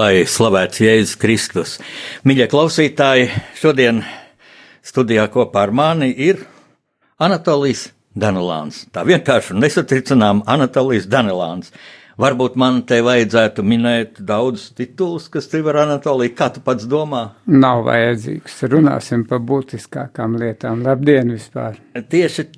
Lai slavēts Jēzus Kristus. Mīļie klausītāji, šodien studijā kopā ar mani ir Anatolijas Danelāns. Tā vienkārši un nesatricinām Anatolijas Danelāns. Varbūt man te vajadzētu minēt daudz titulus, kas tev ir Anatolija. Kā tu pats domā? Nav vajadzīgs. Runāsim par būtiskākām lietām. Labdien vispār! Tieši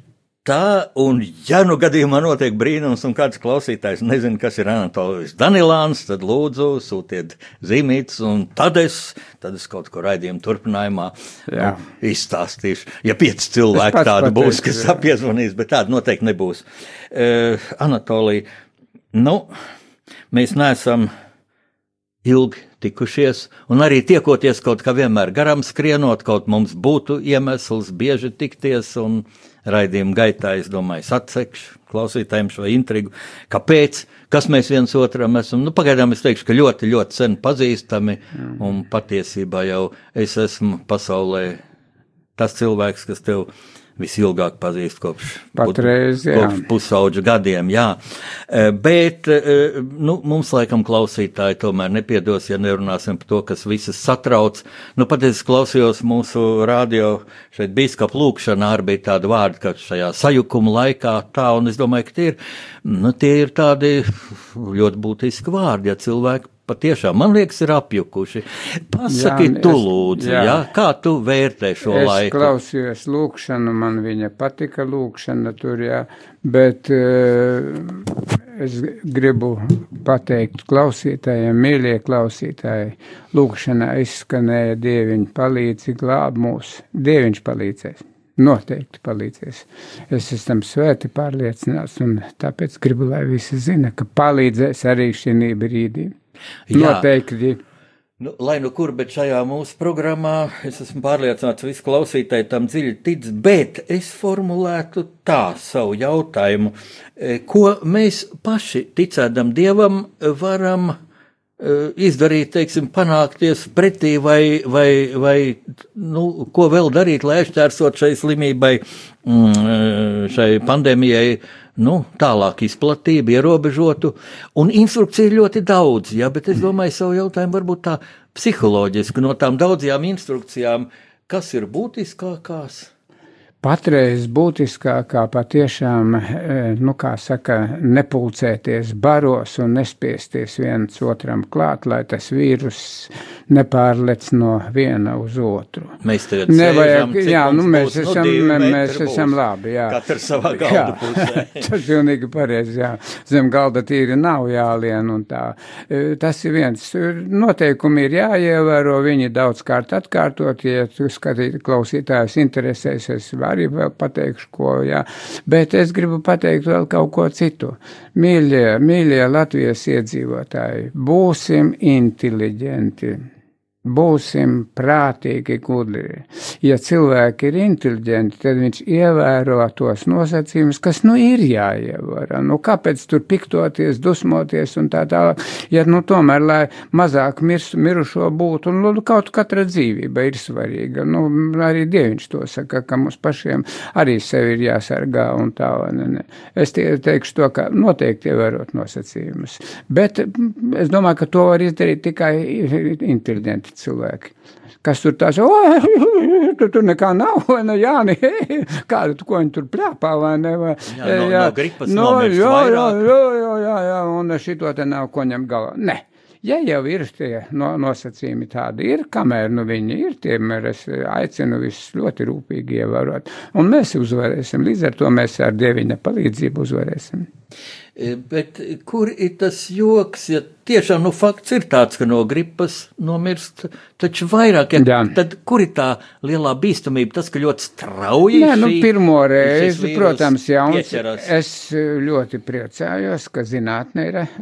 Tā, un ja nu gadījumā notiek brīnums, un kāds klausītājs nezina, kas ir Anatolijs Danilāns, tad lūdzu sūtiet zīmītes, un tad es, tad es kaut ko raidījumu turpinājumā jā. nu, izstāstīšu. Ja pieci cilvēki tādi būs, kas apiezvanīs, bet tāda noteikti nebūs. Uh, Anatolija, nu, mēs neesam ilgi tikušies, un arī tiekoties kaut kā vienmēr garām skrienot, kaut mums būtu iemesls bieži tikties, un raidījuma gaitā, es domāju, atsekšu klausītājiem šo intrigu, kāpēc, kas mēs viens otram esam. Nu, pagaidām es teikšu, ka ļoti, ļoti sen pazīstami, un patiesībā jau es esmu pasaulē tas cilvēks, kas tev ir visilgāk pazīst kopš, Patreiz, kopš pusauģa gadiem. Jā. E, bet e, nu, mums, laikam, klausītāji tomēr nepiedos, ja nerunāsim par to, kas visas satrauc. Nu, pat es klausījos mūsu radio šeit bīskap lūkšanā, arī bija tāda vārda, ka šajā sajukuma laikā tā, un es domāju, ka tie ir, nu, tie ir tādi ļoti būtiski vārdi, ja cilvēki patiešām, man liekas, ir apjukuši. Pasaki, jā, tu lūdzu, jā. jā, kā tu vērtē šo es laiku? Es klausījos lūkšanu, man viņa patika lūkšana tur, jā, bet uh, es gribu pateikt klausītājiem, mīļie klausītāji, lūkšana izskanēja Dieviņu palīdzi glāb mūs, Dieviņš palīdzēs. Noteikti palīdzēs. Es esmu tam svēti pārliecināts, un tāpēc gribu, lai visi zina, ka palīdzēs arī šī brīdī. Noteikti. Nu, lai nu kur, bet šajā mūsu programmā es esmu pārliecināts, ka visi klausītāji tam dziļi tic, bet es formulētu tā savu jautājumu, e, ko mēs paši ticēdam Dievam varam e, izdarīt, teiksim, panākties pretī vai, vai, vai nu, ko vēl darīt, lai aizķērsot šai slimībai, mm, e, šai pandēmijai nu, tālāk izplatību, ierobežotu, un instrukciju ir ļoti daudz, jā, bet es domāju, savu jautājumu varbūt tā psiholoģiski no tām daudzajām instrukcijām, kas ir būtiskākās. Patreiz būtiskākā patiešām, e, nu, kā saka, nepulcēties baros un nespiesties viens otram klāt, lai tas vīrus nepārlec no viena uz otru. Mēs tagad Nevajag, sēžam, jā, nu, mēs būs, esam, nu, mēs būs. esam labi, jā. Katrs savā galda pusē. tas pilnīgi pareizi, jā. Zem galda tīri nav jālien un tā. E, tas ir viens. Noteikumi ir jāievēro, viņi daudzkārt atkārtot, ja tu skatīt klausītājs interesēsies arī pateikšu, ko, jā. Bet es gribu pateikt vēl kaut ko citu. Mīļie, mīļie Latvijas iedzīvotāji, būsim inteliģenti. Būsim prātīgi, gudri. Ja cilvēki ir inteliģenti, tad viņš ievēro tos nosacījumus, kas nu ir jāievēro. Nu, kāpēc tur piktoties, dusmoties un tā tālāk? Ja nu tomēr, lai mazāk mirs, mirušo būtu, un nu, kaut katra dzīvība ir svarīga. Nu, arī Dieviņš to saka, ka mums pašiem arī sevi ir jāsargā un tā. Ne, ne. Es tie, teikšu to, ka noteikti ievērot nosacījumus. Bet es domāju, ka to var izdarīt tikai inteliģenti cilvēki. Kas tur tās, o, tur, tur nekā nav, vai ne, Jāni, kādu tu, ko viņi tur plēpā, vai ne, vai, jā, no, jā, no gripas no, jā, jā, jā, jā, jā, jā, un šito te nav ko ņemt galā. Ne. Ja jau ir tie no, nosacījumi tādi, ir, kamēr nu viņi ir, tiemēr es aicinu visus ļoti rūpīgi ievērot. Un mēs uzvarēsim, līdz ar to mēs ar Dieviņa palīdzību uzvarēsim. E, bet kur ir tas joks, ja tiešām, nu, fakts ir tāds, ka no gripas nomirst taču vairāk. Ja, Jā. tad kur ir tā lielā bīstamība? Tas, ka ļoti strauji Nē, nu, pirmo reizi, protams, jauns. pieķeras. Es eh, ļoti priecājos, ka zinātne ir eh,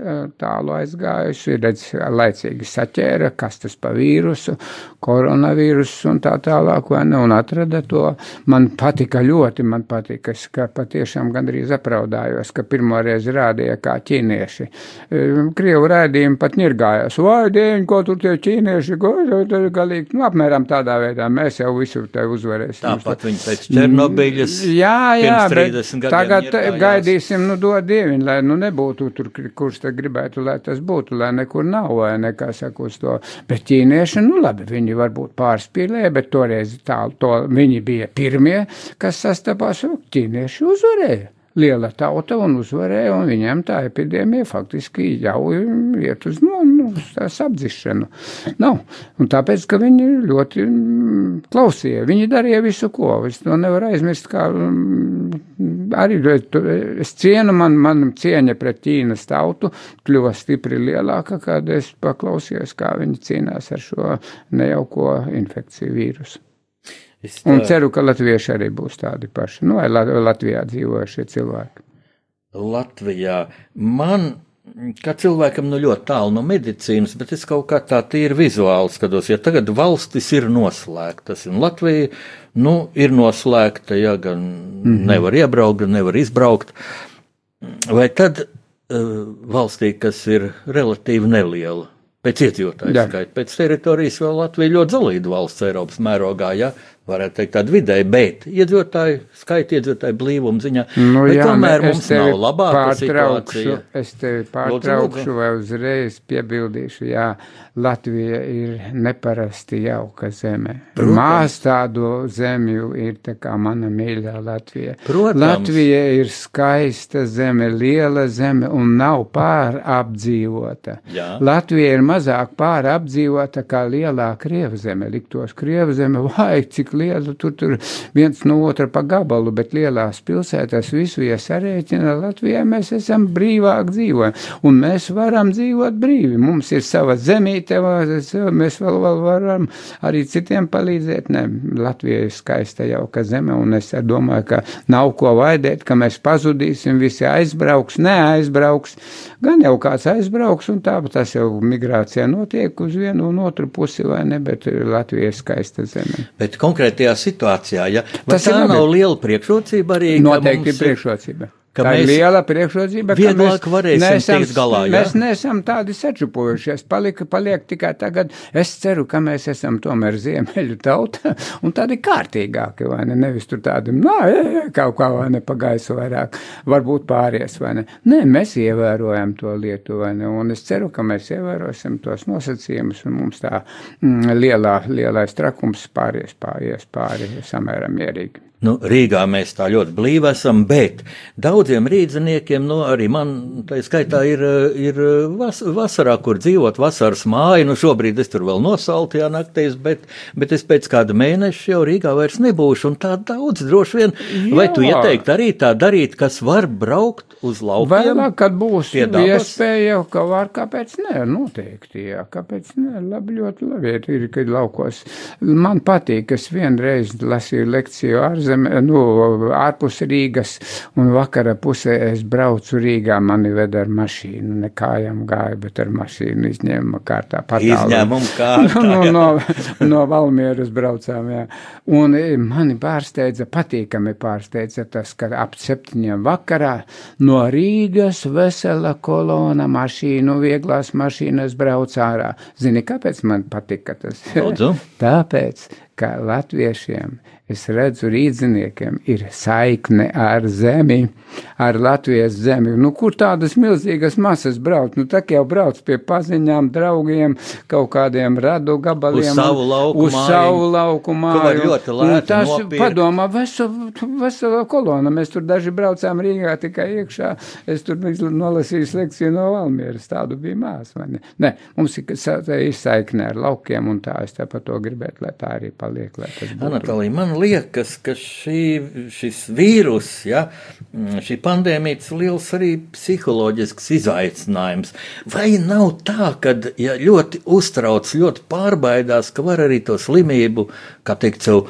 tālu aizgājusi, redz, laicīgi saķēra, kas tas pa vīrusu, koronavīrusu un tā tālāk, vai ne, un atrada to. Man patika ļoti, man patika, es ka patiešām gandrīz apraudājos, ka pirmo reizi rādīja kā ķīnieši. Eh, Krievu rādījumi pat nirgājās, vai dieņ, ko tur tie ķīnieši, ko tur galīgi, nu, apmēram tādā veidā mēs jau visu te uzvarēsim. Tāpat viņi pēc Černobiļas. Jā, jā, pirms bet 30 gadiem tagad iergājās. gaidīsim, nu, dod dieviņu, lai nu nebūtu tur, kurš te gribētu, lai tas būtu, lai nekur nav, vai nekā saka uz to. Bet ķīnieši, nu, labi, viņi varbūt pārspīlēja, bet toreiz tā, to viņi bija pirmie, kas sastapās, ķīnieši uzvarēja. Liela tauta un uzvarēja, un viņiem tā epidēmija faktiski jau iet uz no, nu, uz tās apdzišanu. Nav. Un tāpēc, ka viņi ļoti mm, klausīja, viņi darīja visu, ko. Es to nevaru aizmirst, kā mm, arī es cienu, man, man cieņa pret Ķīnas tautu kļuva stipri lielāka, kad es paklausījos, kā viņi cīnās ar šo nejauko infekciju vīrusu. Es Un tā- ceru, ka latvieši arī būs tādi paši. Nu, vai La- Latvijā dzīvojušie cilvēki. Latvijā. Man, kā cilvēkam, nu ļoti tālu no medicīnas, bet es kaut kā tā tīri vizuāli skatos, ja tagad valstis ir noslēgtas, un Latvija, nu, ir noslēgta, ja gan mm -hmm. nevar iebraukt, gan nevar izbraukt, vai tad uh, valstī, kas ir relatīvi neliela, pēc iedzīvotāju skaita, pēc teritorijas vēl Latvija ļoti zelīta valsts Eiropas mērogā, ja varētu teikt tāda vidēji, bet iedzīvotāju skaita, iedzīvotāju blīvuma ziņā, Nu, jā, tomēr es mums nav labāka pārtraukšu, situācija. Es tevi Lūdzu, pārtraukšu lūdzu. vai uzreiz piebildīšu, jā, Latvija ir neparasti jauka zeme. Protams. Mās tādu zemju ir tā kā mana mīļā Latvija. Protams. Latvija ir skaista zeme, liela zeme un nav pārapdzīvota. Jā. Latvija ir mazāk pārapdzīvota kā lielā Krieva zeme. Liktos Krieva zeme, vai cik liela tur, tur viens no otra pa gabalu, bet lielās pilsētās visu, ja sarēķina Latvijā, mēs esam brīvāk dzīvojam. Un mēs varam dzīvot brīvi. Mums ir sava zemīte, mēs vēl, vēl varam arī citiem palīdzēt. Ne, Latvija ir skaista jauka zeme, un es domāju, ka nav ko vaidēt, ka mēs pazudīsim, visi aizbrauks, neaizbrauks. Gan jau kāds aizbrauks, un tāpat tas jau migrācijā notiek uz vienu un otru pusi, vai ne, bet Latvija ir skaista zeme. Bet konkrētajā situācijā, ja vai Tas tā nav liela priekšrocība arī? Noteikti mums ir priekšrocība. Ka Tā ir mēs liela priekšrocība. ka mēs tikt galā, ja? Mēs neesam tādi sačupojušies. Palika, paliek tikai tagad. Es ceru, ka mēs esam tomēr ziemeļu tauta un tādi kārtīgāki, vai ne? Nevis tur tādi, nā, jā, jā, kaut kā vai ne pa gaisu vairāk, varbūt pāries, vai ne? Nē, mēs ievērojam to lietu, vai ne? Un es ceru, ka mēs ievērosim tos nosacījumus un mums tā mm, lielā, lielais trakums pāries, pāries pāri samērā mierīgi. Nu, Rīgā mēs tā ļoti blīvi esam, bet daudziem rīdziniekiem, nu, arī man tā skaitā ir, ir vas, vasarā, kur dzīvot, vasaras māja. Nu, šobrīd es tur vēl nosaltajā naktīs, bet, bet es pēc kāda mēneša jau Rīgā vairs nebūšu. Un tā daudz droši vien. Jā. Vai tu Jā. ieteiktu arī tā darīt, kas var braukt uz laukiem? Vēlāk, kad būs iespēja, ka var, kāpēc nē, noteikti, jā, kāpēc nē, labi, ļoti labi, ir, kad laukos. Man patīk, es vienreiz lasīju lekciju ārzemē, nu, ārpus Rīgas, un vakara pusē es braucu Rīgā, mani ved ar mašīnu, ne kājām gāju, bet ar mašīnu izņēma kārtā. Izņēmuma kārtā, no, jā. no, no Valmieras braucām, jā. Un e, mani pārsteidza, patīkami pārsteidza tas, ka ap septiņiem vakarā no Rīgas vesela kolona mašīnu, vieglās mašīnas brauc ārā. Zini, kāpēc man patika tas? Lūdzu. Tāpēc, ka latviešiem, es redzu, rīdziniekiem ir saikne ar zemi, ar Latvijas zemi. Nu, kur tādas milzīgas masas brauc? Nu, tā jau brauc pie paziņām, draugiem, kaut kādiem radu gabaliem. Uz savu lauku Uz māju, savu lauku māju. ļoti lēti tas, padomā, vesela, vesela kolona. Mēs tur daži braucām Rīgā tikai iekšā. Es tur nolasīju lekciju no Valmieras. Tādu bija mās. vai ne? Nē, mums ir, ir saikne ar laukiem un tā. Es tāpat to gribētu, lai tā arī paliek. Anatolija, man liekas, ka šī, šis vīrus, ja, šī pandēmija ir liels arī psiholoģisks izaicinājums. Vai nav tā, ka ja ļoti uztrauc, ļoti pārbaidās, ka var arī to slimību, kā teikt, sev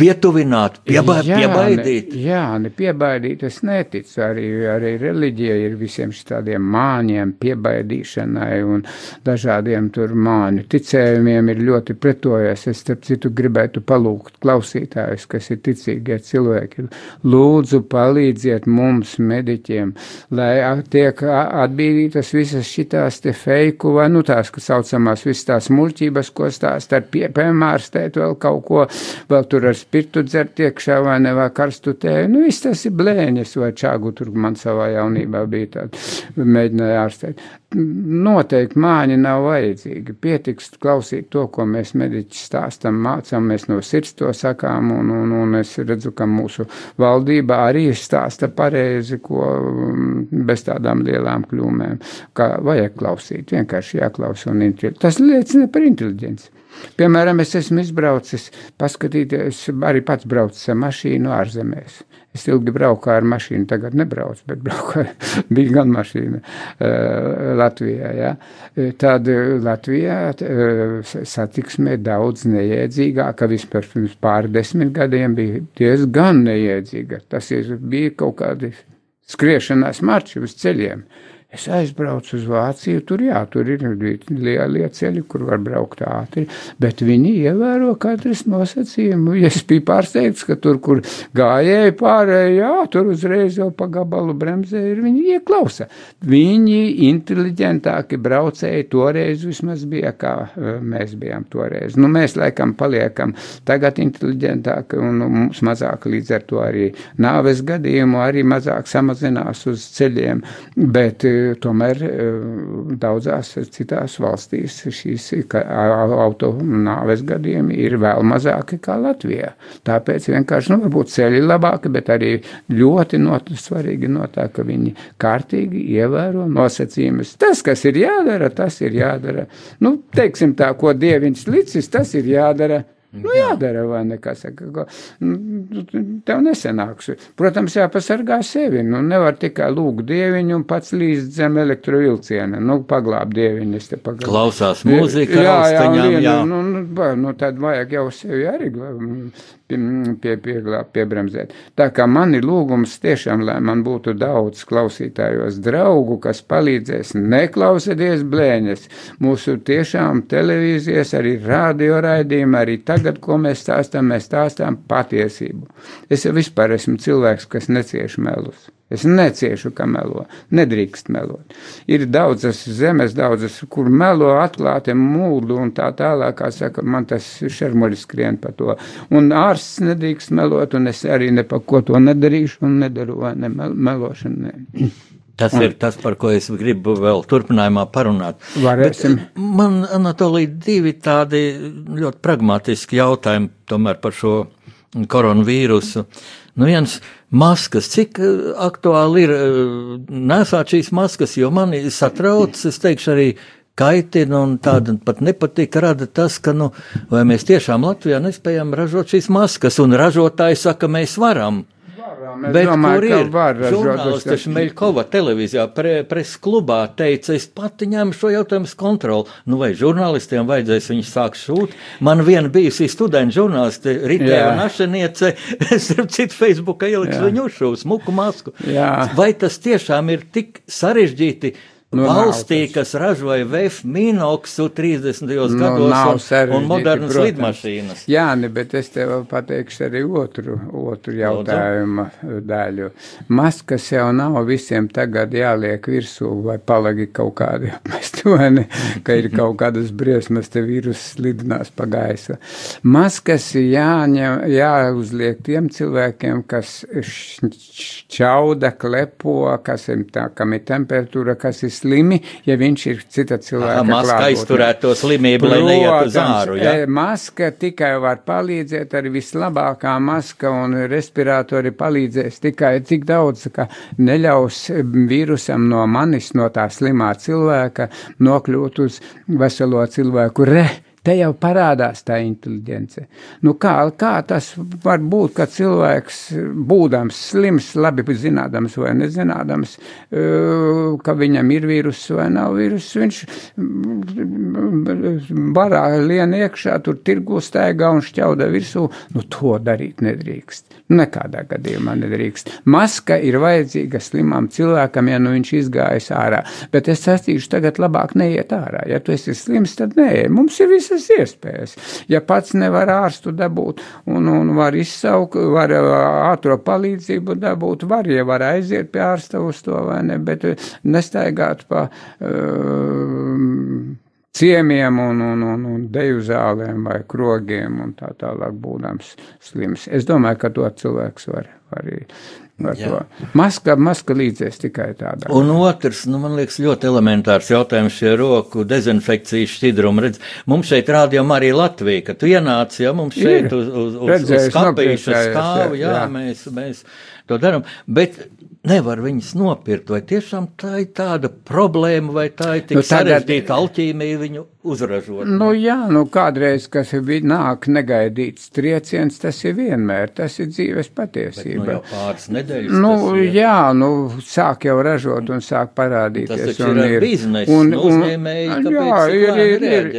pietuvināt, pieba jā, piebaidīt. Ne, jā, ne piebaidīt es neticu. Arī, arī reliģija ir visiem šādiem māņiem, piebaidīšanai un dažādiem tur māņu ticējumiem ir ļoti pretojies. Es, starp citu, gribētu palūgt klausītājus, kas ir ticīgie cilvēki. Lūdzu, palīdziet mums, mediķiem, lai tiek atbīdītas visas šitās te feiku vai, nu, tās, kas saucamās visas tās muļķības, ko stāst ar pie, piemērstēt vēl kaut ko, vēl tur ar spirtu dzert iekšā vai ne, vai karstu tēju. Nu, viss tas ir blēņas vai čāgu, tur man savā jaunībā bija tāda, mēģināja ārstēt. Noteikti māņi nav vajadzīgi. Pietiks klausīt to, ko mēs mediķi stāstam, mācām, mēs no sirds to sakām, un, un, un es redzu, ka mūsu valdība arī stāsta pareizi, ko mm, bez tādām lielām kļūmēm, kā vajag klausīt, vienkārši jāklausa un inteliģents. Tas liecina par inteliģenci. Piemēram, es esmu izbraucis, paskatīties, arī pats braucis ar mašīnu ārzemēs. Es ilgi braucu ar mašīnu, tagad nebraucu, bet braucu, bija gan mašīna uh, Latvijā. Ja? Tad Latvijā uh, satiksmē daudz neiedzīgāka, vispār pirms pārdesmit gadiem bija diezgan neiedzīga. Tas ir, bija kaut kādi skriešanās marši uz ceļiem. Uh, Es aizbraucu uz Vāciju, tur jā, tur ir lielie ceļi, kur var braukt ātri, bet viņi ievēro katras nosacījumu. Es biju pārsteigts, ka tur, kur gājēji pārēji, jā, tur uzreiz jau pa gabalu bremzē ir, viņi ieklausa. Viņi inteliģentāki braucēji toreiz vismaz bija, kā e, mēs bijām toreiz. Nu, mēs laikam paliekam tagad inteliģentāki un nu, mums mazāk līdz ar to arī nāves gadījumu arī mazāk samazinās uz ceļiem, bet e, tomēr e, daudzās citās valstīs šīs auto nāves gadījumi ir vēl mazāki kā Latvijā. Tāpēc vienkārši, nu, varbūt ceļi labāki, bet arī ļoti not, svarīgi no tā, ka viņi kārtīgi ievēro nosacījumus. Tas, kas ir jādara, tas ir jādara. Nu, teiksim tā, ko dieviņš licis, tas ir jādara. Nu, jādara, vai ne? Saka, ko, nu, tev nesenāks. Protams, jāpasargā sevi. Nu, nevar tikai lūgt dieviņu un pats līdz zem elektrovilciena. Nu, paglāb dieviņu, es te paglābu. Klausās mūzika, jā, jā, jā, jā. Nu, nu, nu, tad vajag jau sevi arī pie, pie, piebremzēt. Tā kā man ir lūgums tiešām, lai man būtu daudz klausītājos draugu, kas palīdzēs neklausieties blēņas. Mūsu tiešām televīzijas, arī radio raidījumi, arī tagad, ko mēs stāstām, mēs stāstām patiesību. Es vispār esmu cilvēks, kas necieš melus. Es neciešu, ka melo. Nedrīkst melot. Ir daudzas zemes, daudzas, kur melo atklāti mūlu un tā tālāk, kā saka, man tas šermuļi skrien pa to. Un ārsts nedrīkst melot, un es arī ne pa ko to nedarīšu un nedaru, ne melošanu. Ne. Tas un, ir tas, par ko es gribu vēl turpinājumā parunāt. Varēsim. Bet man, Anatolija, divi tādi ļoti pragmatiski jautājumi tomēr par šo koronavīrusu. Nu, viens maskas, cik eh, aktuāli ir eh, nesāt šīs maskas, jo mani satrauc, es teikšu, arī kaitina un tāda pat nepatīk rada tas, ka, nu, vai mēs tiešām Latvijā nespējam ražot šīs maskas, un ražotāji saka, mēs varam. Es Bet domāju, ka var žurnālisti Šmeļkova televīzijā pre, pres klubā teica, es pati ņēmu šo jautājumu kontroli. Nu, vai žurnālistiem vajadzēs viņus sākt šūt? Man viena bijusī studenta žurnāliste Ritēva Našeniece, es ar citu Facebooka ieliks viņu šo smuku masku. Jā. Vai tas tiešām ir tik sarežģīti? Nu, valstī, nav, kas ražoja VF minoksu 30. Nu, gados un, un modernas protams. lidmašīnas. Jā, ne, bet es tev pateikšu arī otru, otru jautājumu daļu. Maskas jau nav visiem tagad jāliek virsū vai palagi kaut kādi apmest, vai ne, ka ir kaut kādas briesmas, te vīrus slidinās pa gaisa. Maskas jāņem, jāuzliek tiem cilvēkiem, kas čauda, klepo, kas ir tā, kam ir temperatūra, kas ir slimi, ja viņš ir cita cilvēka. Maska aizturēt to slimību, Protams, lai neiet uz āru. Ja? E, maska tikai var palīdzēt, arī vislabākā maska un respiratori palīdzēs tikai tik daudz, ka neļaus vīrusam no manis, no tā slimā cilvēka nokļūt uz veselo cilvēku re Te jau parādās tā inteliģence. Nu kā, kā tas var būt, ka cilvēks, būdams slims, labi zinādams vai nezinādams, ka viņam ir vīrus vai nav vīrus, viņš barā lien iekšā, tur tirgu staigā un šķauda virsū, nu to darīt nedrīkst. Nekādā gadījumā nedrīkst. Maska ir vajadzīga slimam cilvēkam, ja nu viņš izgājis ārā. Bet es sacīšu, tagad labāk neiet ārā. Ja tu esi slims, tad nē, mums ir visas iespējas. Ja pats nevar ārstu dabūt un, un var izsaukt, var ātro palīdzību dabūt, var, ja var aiziet pie ārsta uz to vai ne, bet nestaigāt pa. Uh, ciemiem un, un, un, un deju zālēm vai krogiem un tā tālāk būdams slims. Es domāju, ka to cilvēks var arī. Maska, maska līdzies tikai tādā. Un otrs, nu, man liekas, ļoti elementārs jautājums šie roku dezinfekcijas šķidrumu. Redz, mums šeit rādījām arī Latvija, ka tu ienāc, ja mums šeit Ir. uz, uz, uz, uz skapīša stāvu, jā, jā, mēs, mēs to darām. Bet nevar viņas nopirkt. Vai tiešām tā ir tāda problēma, vai tā ir tik nu, sarežģīta alķīmija viņu uzražot? Nu, jā, nu kādreiz, kas ir nāk negaidīts trieciens, tas ir vienmēr, tas ir dzīves patiesība. Bet, nu, pāris nedēļas. Nu, tas, jā, nu, sāk jau ražot un sāk parādīties. Tas un ir biznesa un, un, uzņēmēji, jā, ir, ir, ir,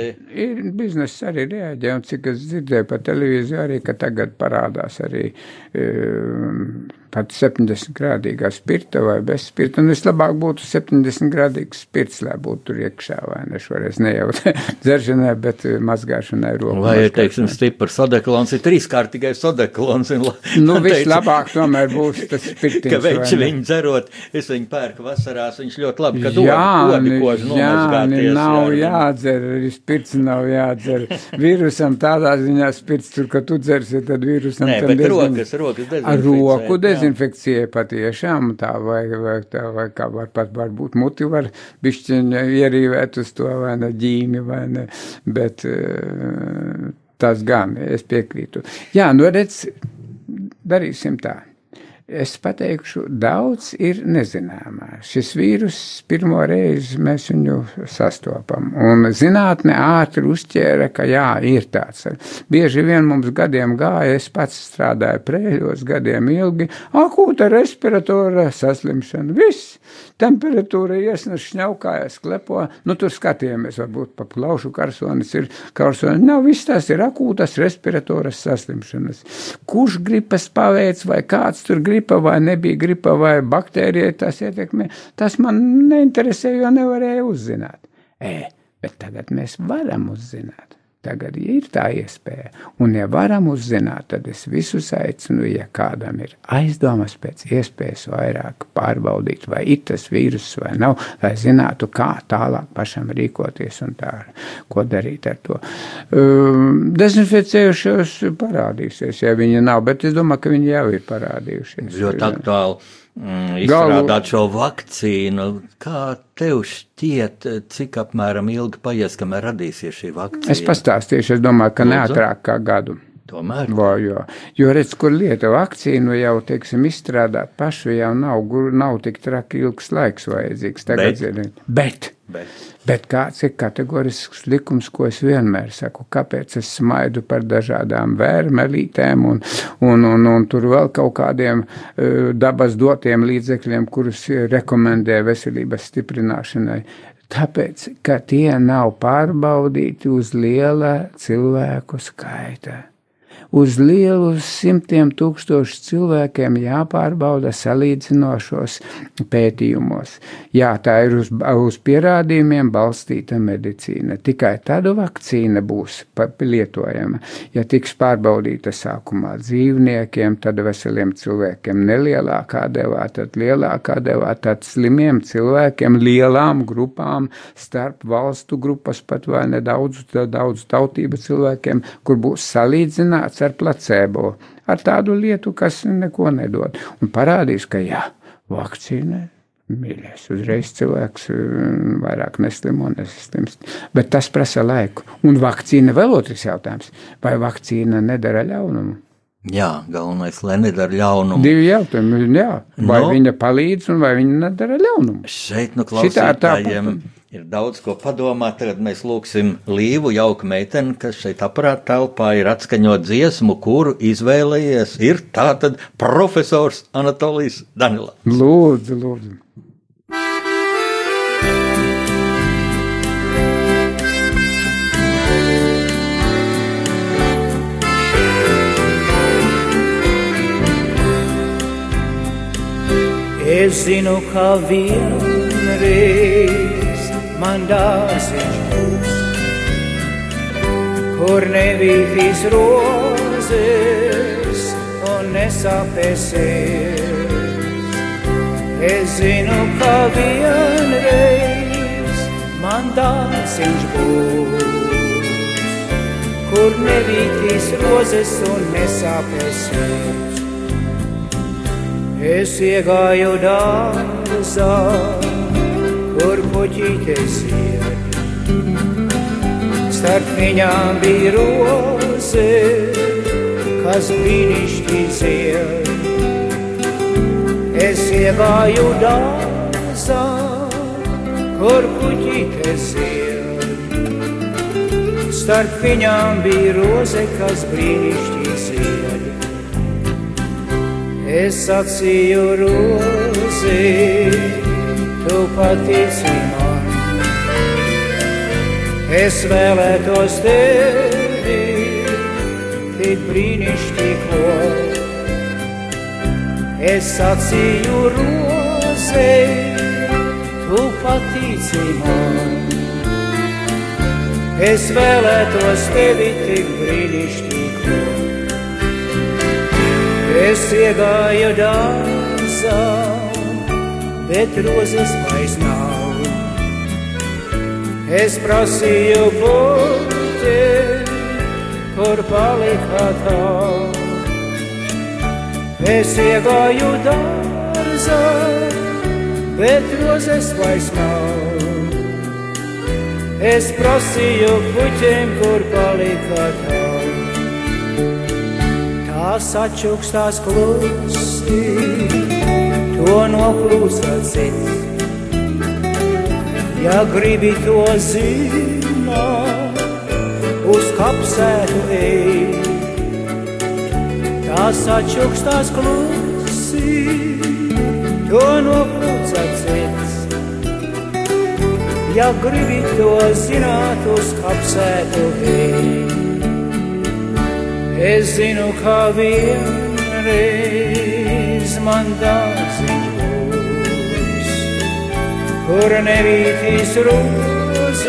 ir, bizness arī reaģē, un cik es dzirdēju pa televīziju arī, ka tagad parādās arī um, pat 70 grādīgā spirta vai bez spirta. Un vislabāk būtu 70 grādīgs spirts, lai būtu tur iekšā, vai ne šoreiz ne jau dzeršanai, bet eh, mazgāšanai roku. Vai, teiksim, stiprs sodeklons ir trīskārtīgais sodeklons. Un, nu, vislabāk tomēr būs tas spirtiņš. ka viņš viņu dzerot, es viņu pērku vasarās, viņš ļoti labi, ka jā, odi, koži jā, nav jā, jādzer, spirts nav jādzer. Vīrusam tādā ziņā spirts tur, ka tu dzersi, tad vīrusam. Nē, bet rokas, rokas dezinfekcija. Roku dezinfekcija patiešām tā, vai, vai, tā, vai kā var pat varbūt muti var bišķiņa ierīvēt uz to vai ne ģīmi vai ne, bet eh, tas gan, es piekrītu. Jā, nu redz, darīsim tā. Es pateikšu, daudz ir nezināmā. Šis vīrus pirmo reizi mēs viņu sastopam, un zinātne ātri uzķēra, ka jā, ir tāds. Bieži vien mums gadiem gāja, es pats strādāju prēļos gadiem ilgi, akūta respiratora saslimšana, viss, temperatūra iesnas šņaukājas, klepo, nu tur skatījāmies, varbūt pa plaušu karsonis ir karsonis, nav, viss tas ir akūtas respiratoras saslimšanas. Kurš gripas paveic vai kāds tur grib gripa vai nebija gripa vai baktērija tas ietekmē, tas man neinteresē, jo nevarēja uzzināt. E, bet tagad mēs varam uzzināt. Tagad ir tā iespēja, un ja varam uzzināt, tad es visus aicinu, ja kādam ir aizdomas pēc iespējas vairāk pārbaudīt, vai ir tas vīrus vai nav, lai zinātu, kā tālāk pašam rīkoties un tā, ko darīt ar to. Um, dezinficējušos parādīsies, ja viņi nav, bet es domāju, ka viņi jau ir parādījušies. Ļoti aktuāli izstrādāt šo vakcīnu. Kā tev šķiet, cik apmēram ilgi paies, kamēr radīsies šī vakcīna? Es pastāstīšu, es domāju, ka neatrāk kā gadu. Tomēr. Vo, jo, jo redz, kur lieta vakcīnu jau, teiksim, izstrādāt pašu jau nav, nav tik traki ilgs laiks vajadzīgs. Tagad, bet, bet, bet. Bet kāds ir kategorisks likums, ko es vienmēr saku, kāpēc es smaidu par dažādām vērmelītēm un, un, un, un tur vēl kaut kādiem uh, dabas dotiem līdzekļiem, kurus rekomendē veselības stiprināšanai. Tāpēc, ka tie nav pārbaudīti uz liela cilvēku skaita uz lielu simtiem tūkstošu cilvēkiem jāpārbauda salīdzinošos pētījumos. Jā, tā ir uz, uz pierādījumiem balstīta medicīna. Tikai tāda vakcīna būs lietojama. Ja tiks pārbaudīta sākumā dzīvniekiem, tad veseliem cilvēkiem nelielākā devā, tad lielākā devā, tad slimiem cilvēkiem, lielām grupām, starp valstu grupas pat vai nedaudz, daudz tautību cilvēkiem, kur būs salīdzināts ar placebo, ar tādu lietu, kas neko nedod. Un parādīs, ka jā, vakcīna mīļais. Uzreiz cilvēks mm, vairāk neslimo, neslimst. Bet tas prasa laiku. Un vakcīna vēl otrs jautājums. Vai vakcīna nedara ļaunumu? Jā, galvenais, lai nedara ļaunumu. Divi jautājumi. Jā. Vai no, viņa palīdz un vai viņa nedara ļaunumu? Šeit, nu, klausītājiem. Ir daudz ko padomāt. Tagad mēs lūgsim Līvu, jauku meiteni, kas šeit aparāta telpā ir atskaņot dziesmu, kuru izvēlējies. Ir tātad profesors Anatolijas Danila. Lūdzu, lūdzu. Es zinu, ka vienreiz man dārziņš būs, kur nevītīs rozes un nesāpēsies. Es zinu, ka vienreiz man dārziņš būs, kur nevītīs rozes un nesāpēsies. Es iegāju dārzā, kur puķītes iet. Starp viņām bija roze, kas brīnišķīgi zied. Es iegāju dārzā, kur puķītes iet. Starp viņām bija roze, kas brīnišķīgi zied. Es sacīju rozi, tu patici man. Es vēlētos tevi, tik brīnišķīgo. Es sacīju rozi, tu patici man. Es vēlētos tevi tik brīnišķīgo. Es iegāju dārzā, bet rozes vairs nav. Es prasīju puķi, kur palika tā. Es iegāju dārzā, bet rozes vairs nav. Es prasīju puķiem, kur palika tā tās atšķukstās klusi, to noplūsa cits. Ja gribi to zināt, uz kapsētu ej, tās atšķukstās klusi, to noplūsa cits. Ja gribi to zināt, uz kapsētu ej. Es zinu, kā vienreiz man dārziņš kur nevītīs rozes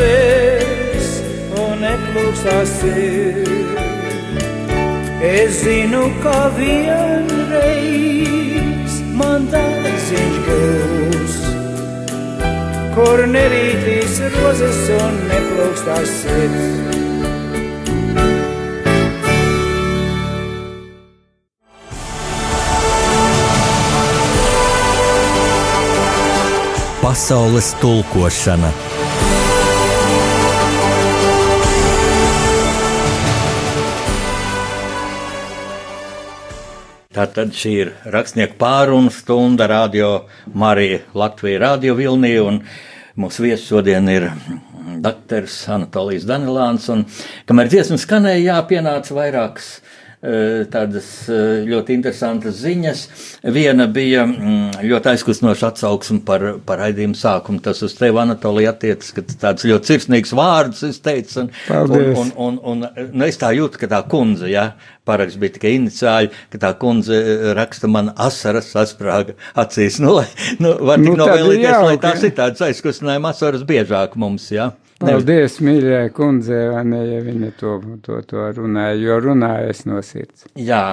un neplūksās sirds. Es zinu, kā vienreiz man dārziņš būs, kur nevītīs rozes un neplūksās sirds. Pasaules tulkošana. Tātad šī ir rakstnieku pārunu stunda radio Marija Latvija radio Vilnī, un mūsu viesis šodien ir doktors Anatolijas Danilāns, un kamēr dziesma skanēja, jā, pienāca vairākas tādas ļoti interesantas ziņas. Viena bija ļoti aizkustinoša atsauksme par, par raidījumu sākumu. Tas uz tevi, Anatolija, attiecas, ka tāds ļoti sirsnīgs vārds es teicu. Un, Paldies. un, un, un, un nu, es tā jūtu, ka tā kundze, jā, paraksts bija tikai iniciāļi, ka tā kundze raksta man asaras sasprāga acīs. Nu, lai, nu, var tik Nu, novēlīties, lai tās ir tādas aizkustinājuma asaras biežāk mums, jā. Paldies, mīļai kundzei, vai ne, ja viņa to, to, to runāja, jo runāja es no sirds. Jā,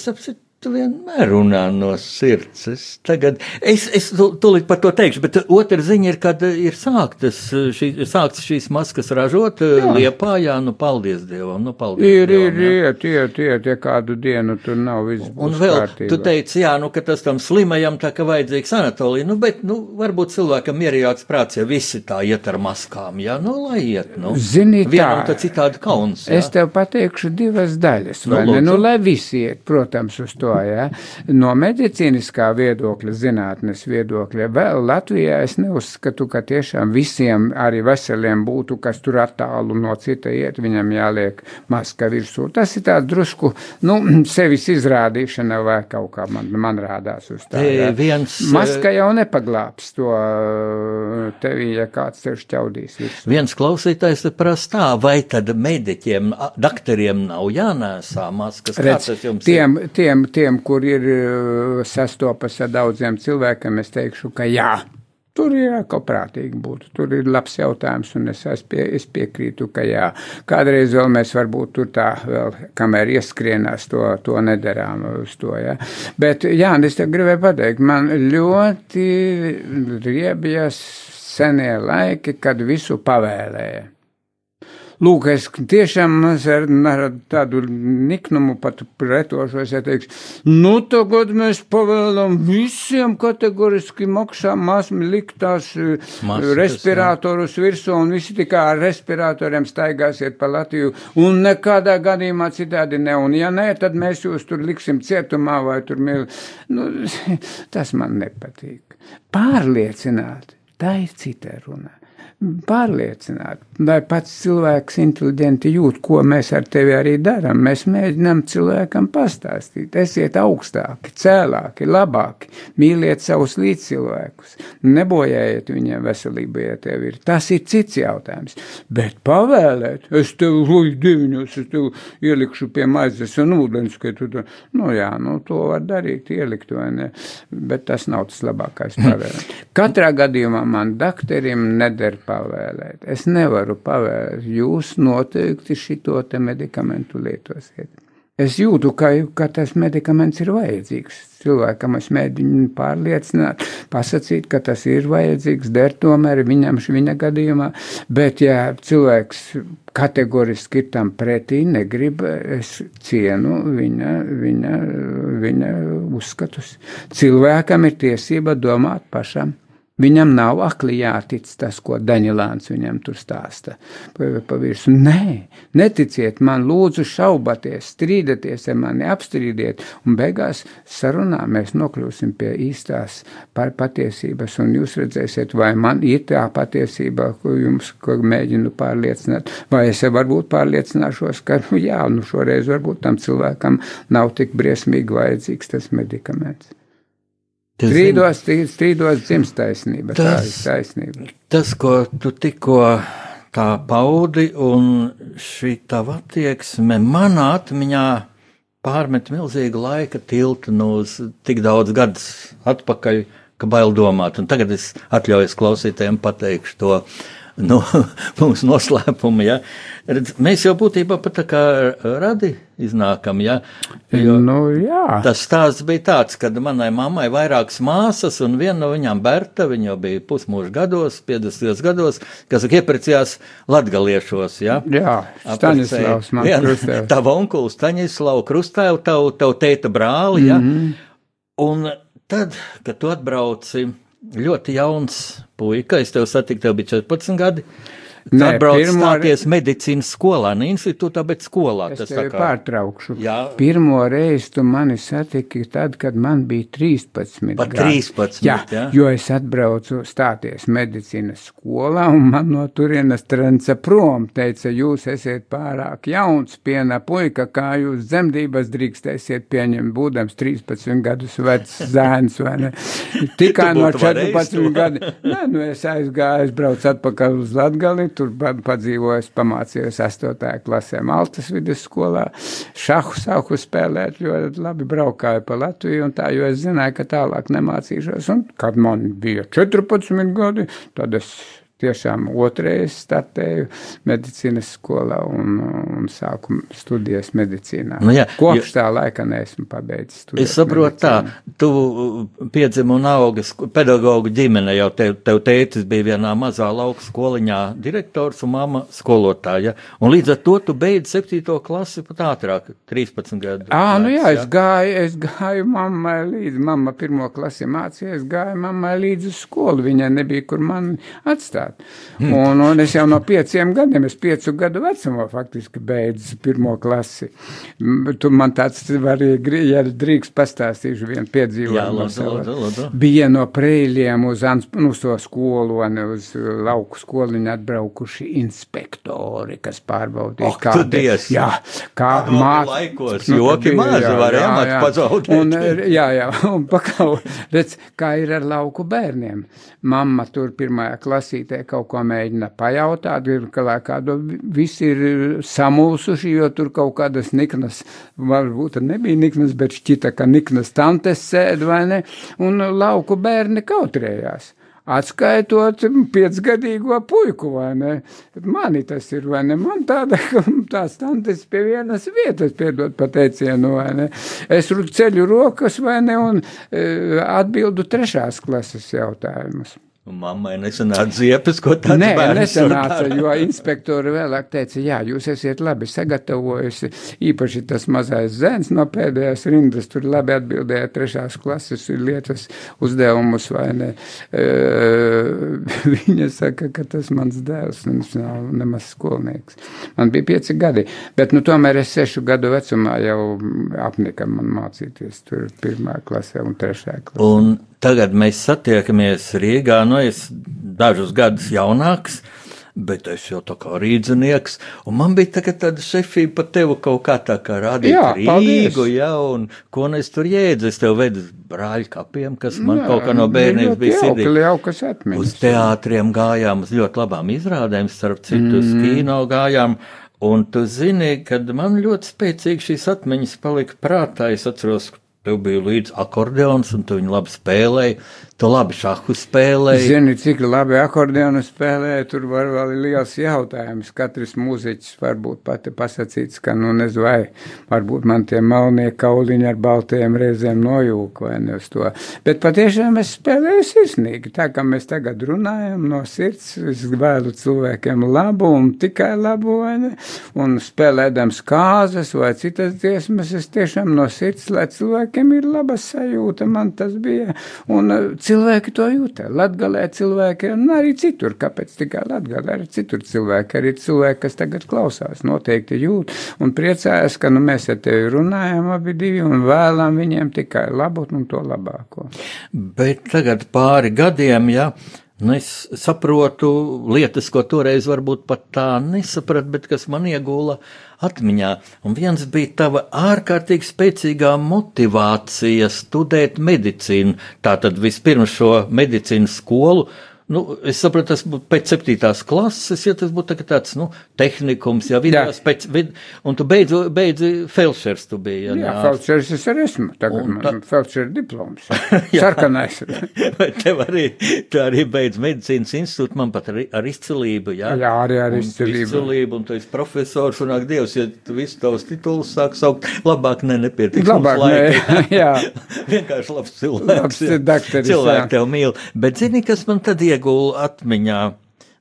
sapsit, tu vienmēr runā no sirds. Es tagad, es, es tūlīt par to teikšu, bet otra ziņa ir, kad ir sāktas, šī, sāktas šīs maskas ražot jā. Liepā, jā, nu paldies Dievam, nu paldies Ir, ir, Dievam. jā. iet, iet, iet, ja kādu dienu tur nav viss Un vēl, kārtībā. tu teici, jā, nu, ka tas tam slimajam tā kā vajadzīgs Anatolija, nu, bet, nu, varbūt cilvēkam mierīgāks prāts, ja visi tā iet ar maskām, jā, nu, lai iet, nu. Zini Vienam tā, tā citādi kauns, jā. Es tev pateikšu divas daļas, Nu, vai ne? lūdzu. Nu, lai visi iet, protams, uz to to, ja. No medicīniskā viedokļa, zinātnes viedokļa, vēl Latvijā es neuzskatu, ka tiešām visiem arī veseliem būtu, kas tur attālu no cita iet, viņam jāliek maska virsū. Tas ir tāds drusku, nu, sevis izrādīšana vai kaut kā man, man rādās uz tā. Ja. viens, Maska jau nepaglābs to tevi, ja kāds tev šķaudīs virsū. Viens klausītājs te prasa tā, vai tad mediķiem, dakteriem nav jānēsā maskas? Redz, jums tiem, tiem, tiem, kur ir uh, sastopas ar daudziem cilvēkiem, es teikšu, ka jā. Tur ir kaut prātīgi būtu. Tur ir labs jautājums, un es, pie, es piekrītu, ka jā. Kādreiz vēl mēs varbūt tur tā vēl, kamēr ieskrienās, to, to nedarām uz to, jā. Bet, jā, es te gribēju pateikt, man ļoti riebjas senie laiki, kad visu pavēlēja. Lūk, es tiešām ar, ar tādu niknumu pat pretošos, ja teiks, nu tagad mēs pavēlam visiem kategoriski maksām māsmi likt tās eh, Maskas, respiratorus virsū un visi tikai ar respiratoriem staigāsiet pa Latviju un nekādā gadījumā citādi ne. Un ja nē, tad mēs jūs tur liksim cietumā vai tur mīl. Nu, tas man nepatīk. Pārliecināt, tā ir cita runa pārliecināt, lai pats cilvēks inteliģenti jūt, ko mēs ar tevi arī darām. Mēs mēģinām cilvēkam pastāstīt, esiet augstāki, cēlāki, labāki, mīliet savus līdzcilvēkus, nebojājiet viņiem veselību, ja tev ir. Tas ir cits jautājums. Bet pavēlēt, es tev loju deviņos, es tev ielikšu pie maizes un ūdens, ka tu to, nu jā, nu to var darīt, ielikt vai ne, bet tas nav tas labākais pavēlēt. Katrā gadījumā man dakterim neder pavēlēt. Es nevaru pavēlēt. Jūs noteikti šito te medikamentu lietosiet. Es jūtu, ka, ka tas medikaments ir vajadzīgs. Cilvēkam es mēģinu pārliecināt, pasakīt, ka tas ir vajadzīgs, der tomēr viņam viņa gadījumā. Bet, ja cilvēks kategoriski ir tam pretī, negrib, es cienu viņa, viņa, viņa uzskatus. Cilvēkam ir tiesība domāt pašam. Viņam nav akli jātic tas, ko Daņelāns viņam tur stāsta pa, pa virsmu. Nē, neticiet man, lūdzu, šaubaties, strīdaties ar mani, apstrīdiet, un beigās sarunā mēs nokļūsim pie īstās patiesības, un jūs redzēsiet, vai man ir tā patiesība, ko jums ko mēģinu pārliecināt, vai es varbūt pārliecināšos, ka, nu jā, nu šoreiz varbūt tam cilvēkam nav tik briesmīgi vajadzīgs tas medikaments. Strīdos, strīdos dzimst taisnība. Tā Tas- ir taisnība. tas, ko tu tikko tā paudi, un šī tava attieksme manā atmiņā pārmet milzīgu laika tiltu no tik daudz gadus atpakaļ, ka bail domāt. Un tagad es atļaujos klausītājiem pateikšu to. Nu, mums noslēpumi, ja. Redz, mēs jau būtībā pat tā kā radi iznākam, ja. Jo, Nu, jā. Tas stāsts bija tāds, ka manai mammai ir vairākas māsas, un viena no viņām, Berta, viņa jau bija pusmūža gados, 50 gados, kas ieprecījās latgaliešos. Ja? Jā, Staņislavs man krustēvs. Tava onkula Staņislavu krustēvu, tavu, tavu teita brāli, ja? Mhm. Un tad, kad tu atbrauci ļoti jauns puika, es tev satiku, tev bija 14 gadi. Nē, atbrauc pirmo stāties medicīnas skolā, ne institūtā, bet skolā. Es tevi kā- pārtraukšu. Jā. Pirmo reizi tu mani satiki tad, kad man bija 13. Pat gadi. 13, Jā, jā. jo es atbraucu stāties medicīnas skolā, un man no turienes trenca prom. Teica, jūs esat pārāk jauns, piena puika, kā jūs dzemdības drīkstēsiet pieņemt, būdams 13 gadus vecs zēns, vai ne? Tikai Tu no būtu varējis 14 to. gadi. Nē, nu es aizgāju, es braucu atpakaļ uz Latgali, tur pa- padzīvoju, es pamācījos 8. klasē Maltas vidusskolā, šahu sāku spēlēt, ļoti labi braukāju pa Latviju un tā, jo es zināju, ka tālāk nemācīšos. Un, kad man bija 14 gadi, tad es tiešām otrais startēju medicīnas skolā un, un sāku studijas medicīnā. Nu jā, Kopš tā laika neesmu pabeidzis studijas. Es saprotu, tā, medicīnu. tu uh, piedzimi un augi sk- pedagoģu ģimene, jau tev, tev tētis bija vienā mazā lauka skoliņā direktors un mamma skolotāja, un līdz ar to tu beidz septīto klasi pat ātrāk, 13 gadu. Ā, nu jā, vecs, es gāju, es gāju mammai līdzi. Mamma pirmo klasi mācīja, es gāju mammai līdzi uz skolu. Viņai nebija, kur man atstāt. Klāt. Un, un es jau no pieciem gadiem, es piecu gadu vecumā faktiski beidzu pirmo klasi. Tu man tāds gri- ja drīkst pastāstīšu vienu Jā, piedzīvojumu. no lūdzu, lūdzu. Bija no prēļiem uz, nu, to skoloni, uz lauku skoliņu atbraukuši inspektori, kas pārbaudīja, Ak, tu Dievs! jā, kā māc- laikos Nu, joki mazi jā, varēja jā, amatu jā. pazaudēt. Un, eh, jā, jā, un pakau, redz, kā ir ar lauku bērniem. Mamma tur pirmajā klasītē kaut ko mēģina pajautāt, ir kā kādu, visi ir eh, samulsuši, jo tur kaut kādas niknas, varbūt nebija niknas, bet šķita, ka niknas tantes sēd vai ne, un lauku bērni kautrējās. Atskaitot piecgadīgo puiku, vai ne? Mani tas ir, vai ne? Man tāda, tās tantes pie vienas vietas, piedot pateicienu, vai ne? Es ceļu rokas, vai ne, un e, atbildu trešās klases jautājumus. Un Mammai nesanāca ziepes, ko tāds Nē, nesanāca, jo inspektori vēlāk teica, jā, jūs esat labi sagatavojusi, īpaši tas mazais zēns no pēdējās rindas, tur labi atbildēja trešās klases lietas uzdevumus, vai ne. E, viņa saka, ka tas mans dēls, un viņš nav nemaz skolnieks. Man bija pieci gadi, bet, nu, tomēr es sešu gadu vecumā jau apnika man mācīties tur pirmā klasē un trešajā klasē. Un tagad mēs satiekamies Rīgā, nu es dažus gadus jaunāks, bet es jau tā kā rīdzinieks, un man bija tagad tāda šefība par tevi kaut kā tā kā rādīt Jā, paldies. Rīgu, jā, un ko nu es tur jēdzu, es tev vedu brāļu kapiem, kas man Jā, kaut kā no bērnības bija sirdī. Jauki, jaukas atmiņas. Uz teātriem gājām, uz ļoti labām izrādēm, starp citu, uz Mm. kino gājām. Un tu zini, kad man ļoti spēcīgi šīs atmiņas palika prātā, es atceros, tev bija līdzi akordeons, un tu viņu labi spēlēji, tu labi šahu spēlēji. Zini, cik labi akordeonu spēlē, tur var vēl liels jautājums. Katrs mūziķis varbūt pati pasacīts, ka, nu, nezinu, vai varbūt man tie melnie kauliņi ar baltajiem reizēm nojūk vai ne uz to. Bet patiešām es spēlēju sirsnīgi, tā kā mēs tagad runājam no sirds, es vēlu cilvēkiem labu un tikai labu, vai ne? Un spēlēdams kāzas vai citas dziesmas, es tiešām no sirds, lai cilvēkiem ir laba sajūta, man tas bija. Un uh, cilvēki to jūta. Latgalē cilvēki, un arī citur, kāpēc tikai Latgalē, arī citur cilvēki, arī cilvēki, kas tagad klausās, noteikti jūt un priecājas, ka nu, mēs ar tevi runājam abi divi un vēlam viņiem tikai labu un to labāko. Bet tagad pāri gadiem, ja, nu es saprotu lietas, ko toreiz varbūt pat tā nesapratu, bet kas man iegūla atmiņā. Un viens bija tava ārkārtīgi spēcīgā motivācija studēt medicīnu. Tātad vispirms šo medicīnas skolu. Nu, es saprotu, tas būtu pēc septītās klases, ja tas būtu tā, tāds nu, tehnikums, ja video Jā. spēc, vid, un tu beidzi, beidzi felšers, tu biji. Ja, Jā, ne, Felčers es arī esmu. Tagad Un man Felčers diploms. Sarkanais. Vai tev arī, tu arī beidz medicīnas institūtu, man pat ar, ar izcilību, jā? Jā, arī ar izcilību. izcilību, un tu esi profesors, un ak, Dievs, ja tu visu tavus titulus sāk saukt, labāk ne, nepietiks. Labāk ne, jā. Vienkārši labs cilvēks. Labs jā. dakteris, jā. Cilvēki tev mīl. Bet zini, kas man tad iegūla atmiņā?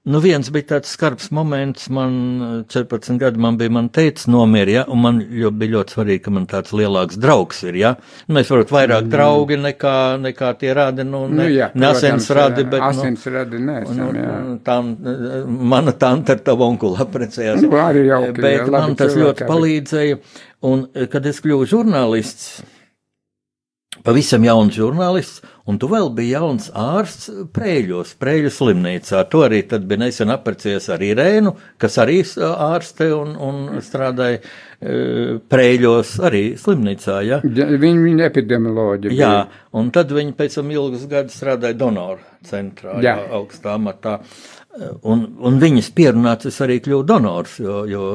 Nu, viens bija tāds skarbs moments, man 14 gadi, man bija, man teica, nomira, ja, un man jo, bija ļoti svarīgi, ka man tāds lielāks draugs ir, ja. Nu, Mēs varam vairāk draugi nekā, nekā tie radi, nu, ne, Nu, jā, ne asins radi, bet, Asins nu, neesam, nu, jā. tā, mana tante ar tavu onkulu apprecējās. Nu, arī jauki, bet jā, man tas cilvēki ļoti palīdzēja, un, kad es kļuvu žurnālists, pavisam jauns žurnālists, un tu vēl biji jauns ārsts Prēļos, Prēļu slimnīcā. To arī bija nesen apprecējies ar Irēnu, kas arī ārste un, un strādāja e, Prēļos arī slimnīcā, ja? Ja, Viņi, viņi epidemioloģi. Jā, un tad viņi pēc tam ilgus gadus strādāja donoru centrā, jā. Jā. Augstā amatā. Un, un viņas pierunāts es arī kļuvu donors, jo, jo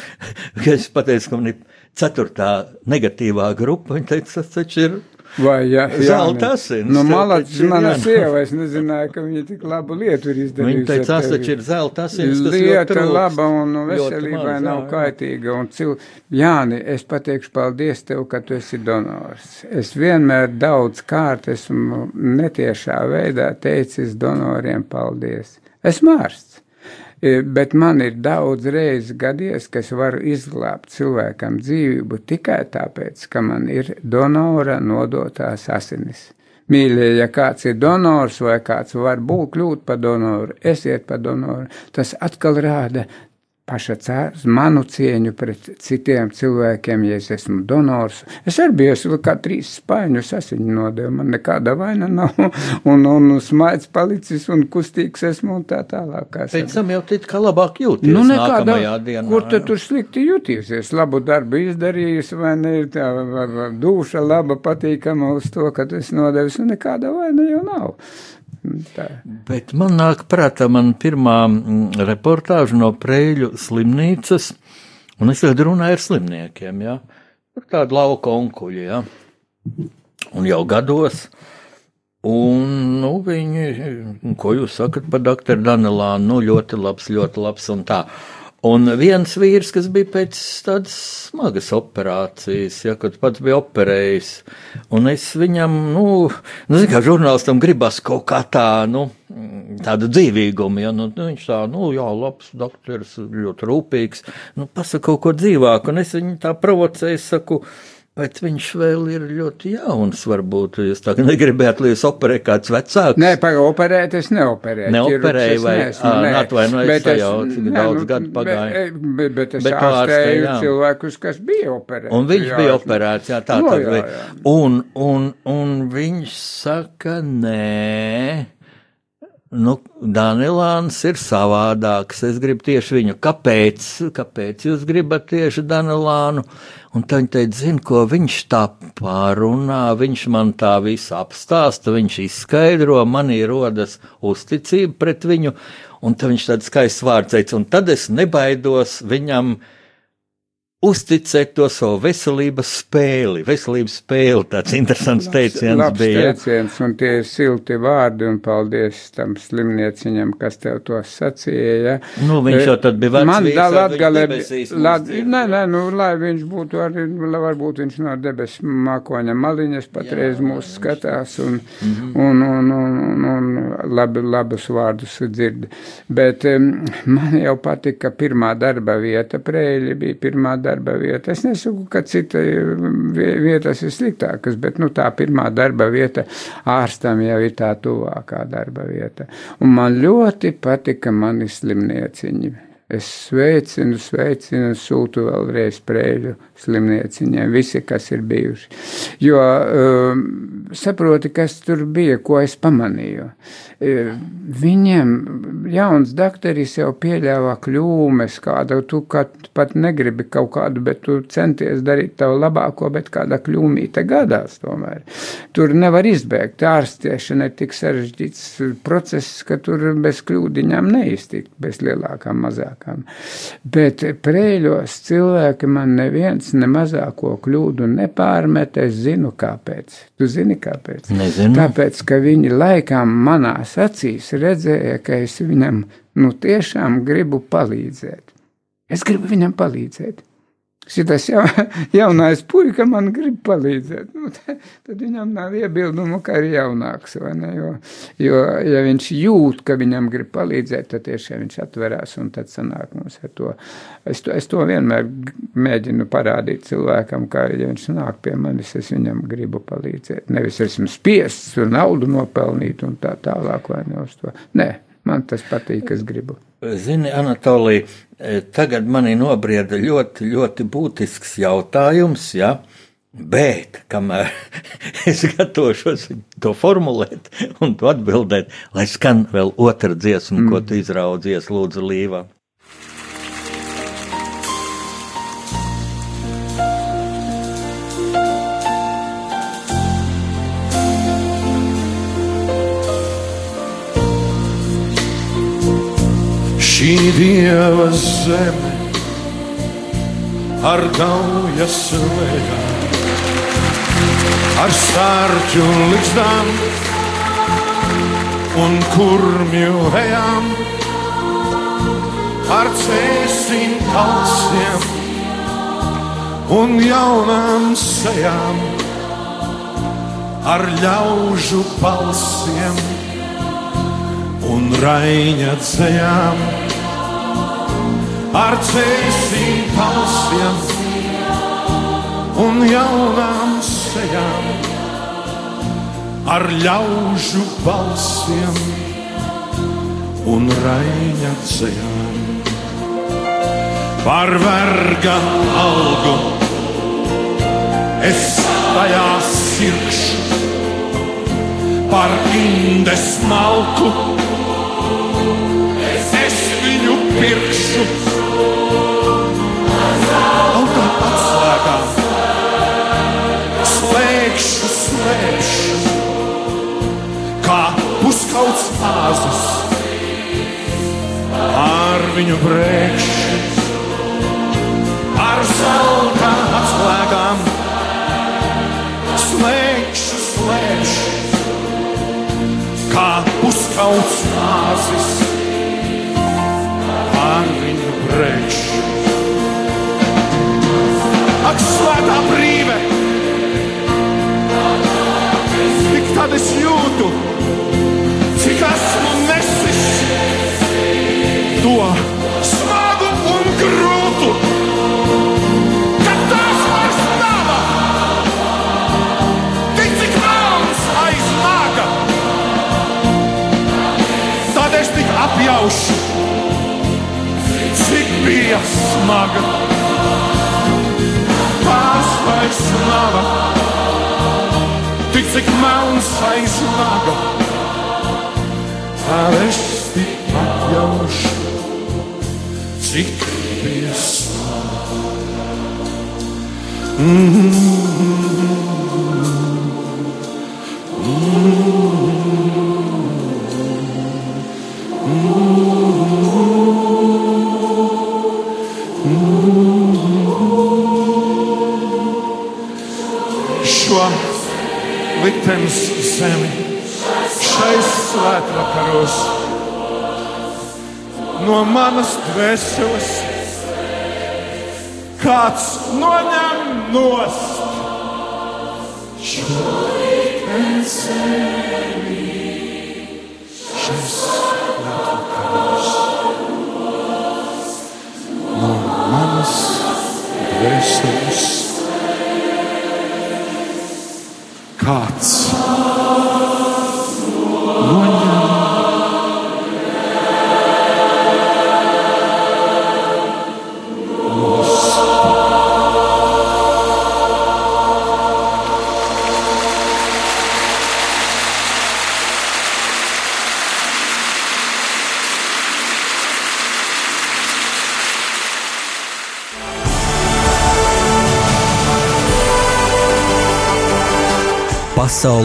es pateicu, ka man ir ceturtā negatīvā grupa, viņa teica, tas taču ir Vai, jā, Zelta jā, asins, Nu, ir mana sieva, es nezināju, ka viņa tik labu lietu ir izdarījusi. Viņa teica, tas taču ir zelta asins, kas Lieta trūkst. laba un nu, veselībai nav jā. kaitīga. Un cil... Jāni, es pateikšu paldies tev, ka tu esi donors. Es vienmēr daudz kārt esmu netiešā veidā teicis donoriem paldies. Esmu ārsts. E, Bet man ir daudz reizes gadies, ka es varu izglābt cilvēkam dzīvību tikai tāpēc, ka man ir donora nodotās asinis. Mīļie, ja kāds ir donors vai kāds var būt kļūt par donoru, esiet par donoru, tas atkal rāda paša cērs, manu cieņu pret citiem cilvēkiem, ja es esmu donors. Es arī biju kā trīs spaiņus asiņu nodevu, man nekāda vaina nav, un, un, un smaids palicis, un kustīgs esmu, un tā tālāk. Pēc tam jau tit kā labāk jūties nu, nekādā, dienā. Kur tu tur slikti jūtīsies? Labu darbu izdarījis, vai ne, tā dūša laba, patīkama uz to, ka tu esi nodevis, un nekāda vaina jau nav. Tā. Bet man nāk prātā man pirmā mm, reportāža no Prēļu slimnīcas, un es tagad runāju ar slimniekiem, ja? tādu lauka onkuļi, jā, ja? un jau gados. Un, nu, viņi, ko jūs sakat par doktoru Danelānu, nu, ļoti labs, ļoti labs un tā. Un viens vīrs, kas bija pēc tādas smagas operācijas, ja, kad pats bija operējis, un es viņam, nu, nu zin, kā žurnālistam gribas kaut kā tā, nu, tādu dzīvīgumu, ja, nu, viņš tā, nu, jā, labs doktors, ļoti rūpīgs, nu, pasaka kaut ko dzīvāku, un es viņu tā provocēju, saku, Bet viņš vēl ir ļoti jauns. Varbūt jūs tā negribētu, lai jūs operē kāds vecāks. Nē, pagaidi, operēt es neoperēju. Neoperēju vai ne? Atvainojos, jau cik daudz nu, gadu pagāja. Bet, bet, bet es bet ārstēju cilvēkus, kas bija operēti. Un viņš jā, bija operēts, jā, tā no, tad bija. Un, un, un viņš saka, nē. Nu, Danilāns ir savādāks. Es gribu tieši viņu. Kāpēc? Kāpēc jūs gribat tieši Danilānu? Un tad viņi teica, zin, ko viņš tā pārunā, viņš man tā visu apstāsta, viņš izskaidro, manī rodas uzticība pret viņu, un tad viņš tāds skaists vārds teica, un tad es nebaidos viņam uh, uzticēt to savu veselības spēli. Veselības spēle tāds interesants teiciens labs bija. Teiciens, un tie ir silti vārdi, un paldies tam slimnieciņam, kas tev to sacīja. Ja. Nu, viņš jau tad bija vecs Man da latgalē, lad, nē, nē, nu, lai viņš būtu arī, varbūt viņš no debes mākoņa maliņas patreiz mūs skatās, un, mm -hmm. un, un, un, un, un labi, labus vārdus dzird. Bet um, man jau patika pirmā darba vieta, prēļi bija pirmā darba darba vieta. Es nesaku, ka cita vietas ir sliktākas, bet nu, tā pirmā darba vieta ārstam jau ir tā tuvākā darba vieta. Un man ļoti patika mani slimnieciņi. Es sveicinu, sveicinu, sūtu vēlreiz prēļu slimnieciņiem, visi, kas ir bijuši. Jo um, saproti, kas tur bija, ko es pamanīju. E, viņiem jauns dakteris jau pieļāvā kļūmes, kādu tu pat negribi kaut kādu, bet tu centies darīt tavu labāko, bet kāda kļūmīte gadās tomēr. Tur nevar izbēgt. Ārstiešana ir tik sarežģīts process, ka tur bez kļūdiņām neiztikt, bez lielākām, mazākām. Bet prēļos cilvēki man neviens ne mazāko kļūdu nepārmet, es zinu kāpēc. Tu zini kāpēc? Nezinu. Tāpēc, ka viņi laikām manās acīs redzēja, ka es viņam nu tiešām gribu palīdzēt. Es gribu viņam palīdzēt. Šis ja, jaunais puika man grib palīdzēt. Nu, tad viņam nav iebildumu, ka ir jaunāks. Jo, jo, ja viņš jūt, ka viņam grib palīdzēt, tad tiešām viņš atverās un tad sanāk mums ar to. Es to, es to vienmēr mēģinu parādīt cilvēkam, ka, ja viņš nāk pie manis, es viņam gribu palīdzēt. Nevis esmu spiests un naudu nopelnīt un tā tālāk vai ne uz to. Nē, man tas patīk, es gribu. Zini, Anatolija, e, tagad manī nobrieda ļoti, ļoti būtisks jautājums, ja? bet kamēr es gatavošos to formulēt un to atbildēt, lai skan vēl otra dziesma, mm. ko tu izraudzies, lūdzu, Līvā. Šī dieva zeme ar gaujas lēkām, ar sārķu līdzdām un kurmju ejām, ar cēsim kalsiem un jaunām sejām, ar ļaužu balsiem un raiņa dzējām ar cēsīm palsiem un jaunām sejām, ar ļaužu balsiem un raņa dzējām. Par verga algu es tajā sirkšu, par indes malku es viņu pirkšu. Āzus ar viņu brēkšu, ar zelta atslēgām. Slēgšu, slēgšu, kā puskauts nāzis, ar viņu brēkšu. Ak, svētā brīve! Tik tad es jūtu, cik esmu nesis to smagu un grūtu. Kad tās vairs nav, tik cik melns aiz naga, tad es tik apjaušu, cik bija smaga. Tās vairs nav, tik cik melns aiz naga, tad es tik apjaušu cik bija smaga. Šo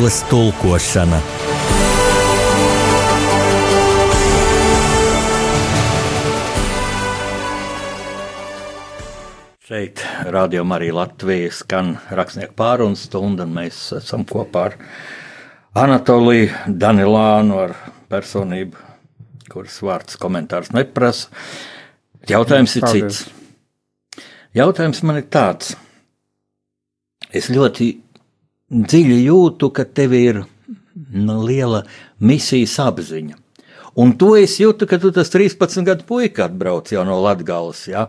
Pasaules tulkošana Šeit rādījumā arī Latvijas skan rakstnieku pārunu stunda, un mēs esam kopā ar Anatoliju Danilānu, ar personību, kuras vārds komentārs neprasa. Jautājums ir Paldies. cits. Jautājums man ir tāds. Es ļoti dziļi jūtu, ka tev ir nu, liela misijas apziņa. Un to es jūtu, ka tu tas 13 gadu puika atbrauc jau no Latgales, ja?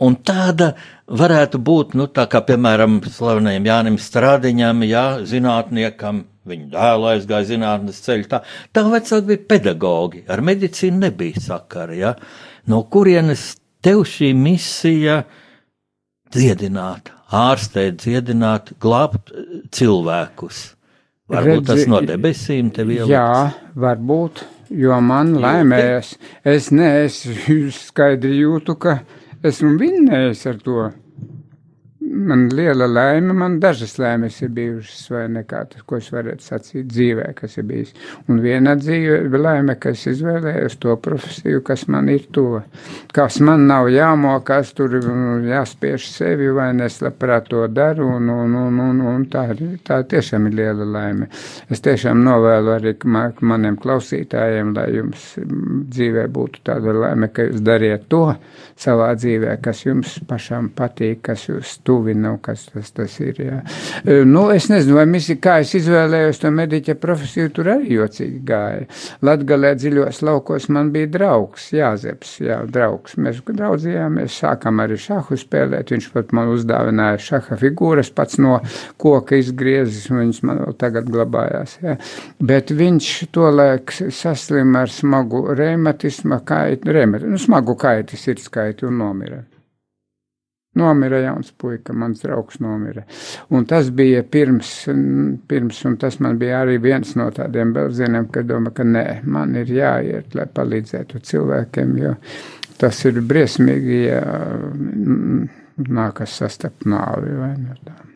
Un tāda varētu būt, nu, tā kā, piemēram, slavenajam Jānim Strādiņam, ja, zinātniekam, viņa dēla aizgāja zinātnes ceļu, tā, tā vecāki bija pedagogi, ar medicīnu nebija sakara, ja? No kurienes tev šī misija dziedināt, ārstēt, dziedināt, glābt eh, cilvēkus? Varbūt tas Redzi, no debesīm tev ieliks. Jā, varbūt, jo man laimējas. Es neesmu skaidri jūtu, ka esmu vinnējis ar to. Man liela laime, man dažas laimes ir bijušas, vai nekā tas, ko es varētu sacīt dzīvē, kas ir bijis. Un viena dzīve laime, ka es izvēlējos to profesiju, kas man ir to. Kas man nav jāmokās, tur mm, jāspiež sevi, vai ne, es labprāt to daru, un, un, un, un, un tā, tā tiešām ir liela laime. Es tiešām novēlu arī ma- maniem klausītājiem, lai jums mm, dzīvē būtu tāda laime, ka jūs dariet to savā dzīvē, kas jums pašam patīk, kas jūs tuvi tuvina, kas tas, tas ir. Jā. E, Nu, es nezinu, vai misi, kā es izvēlējos to mediķa profesiju, tur arī jocīgi gāja. Latgalē dziļos laukos man bija draugs, Jāzeps, jā, draugs. Mēs draudzījāmies, sākam arī šahu spēlēt, viņš pat man uzdāvināja šaha figūras, pats no koka izgriezis, un viņas man vēl tagad glabājās. Jā. Bet viņš tolaik saslim ar smagu reumatismu, kaitu, reumatismu, nu, smagu kaitu, sirdskaitu un nomira. Nomira jauns puika, mans draugs nomira. Un tas bija pirms, pirms, un tas man bija arī viens no tādiem belzieniem, ka domā, ka nē, man ir jāiet, lai palīdzētu cilvēkiem, jo tas ir briesmīgi, ja mm, nākas sastapt nāvi vai ne tā.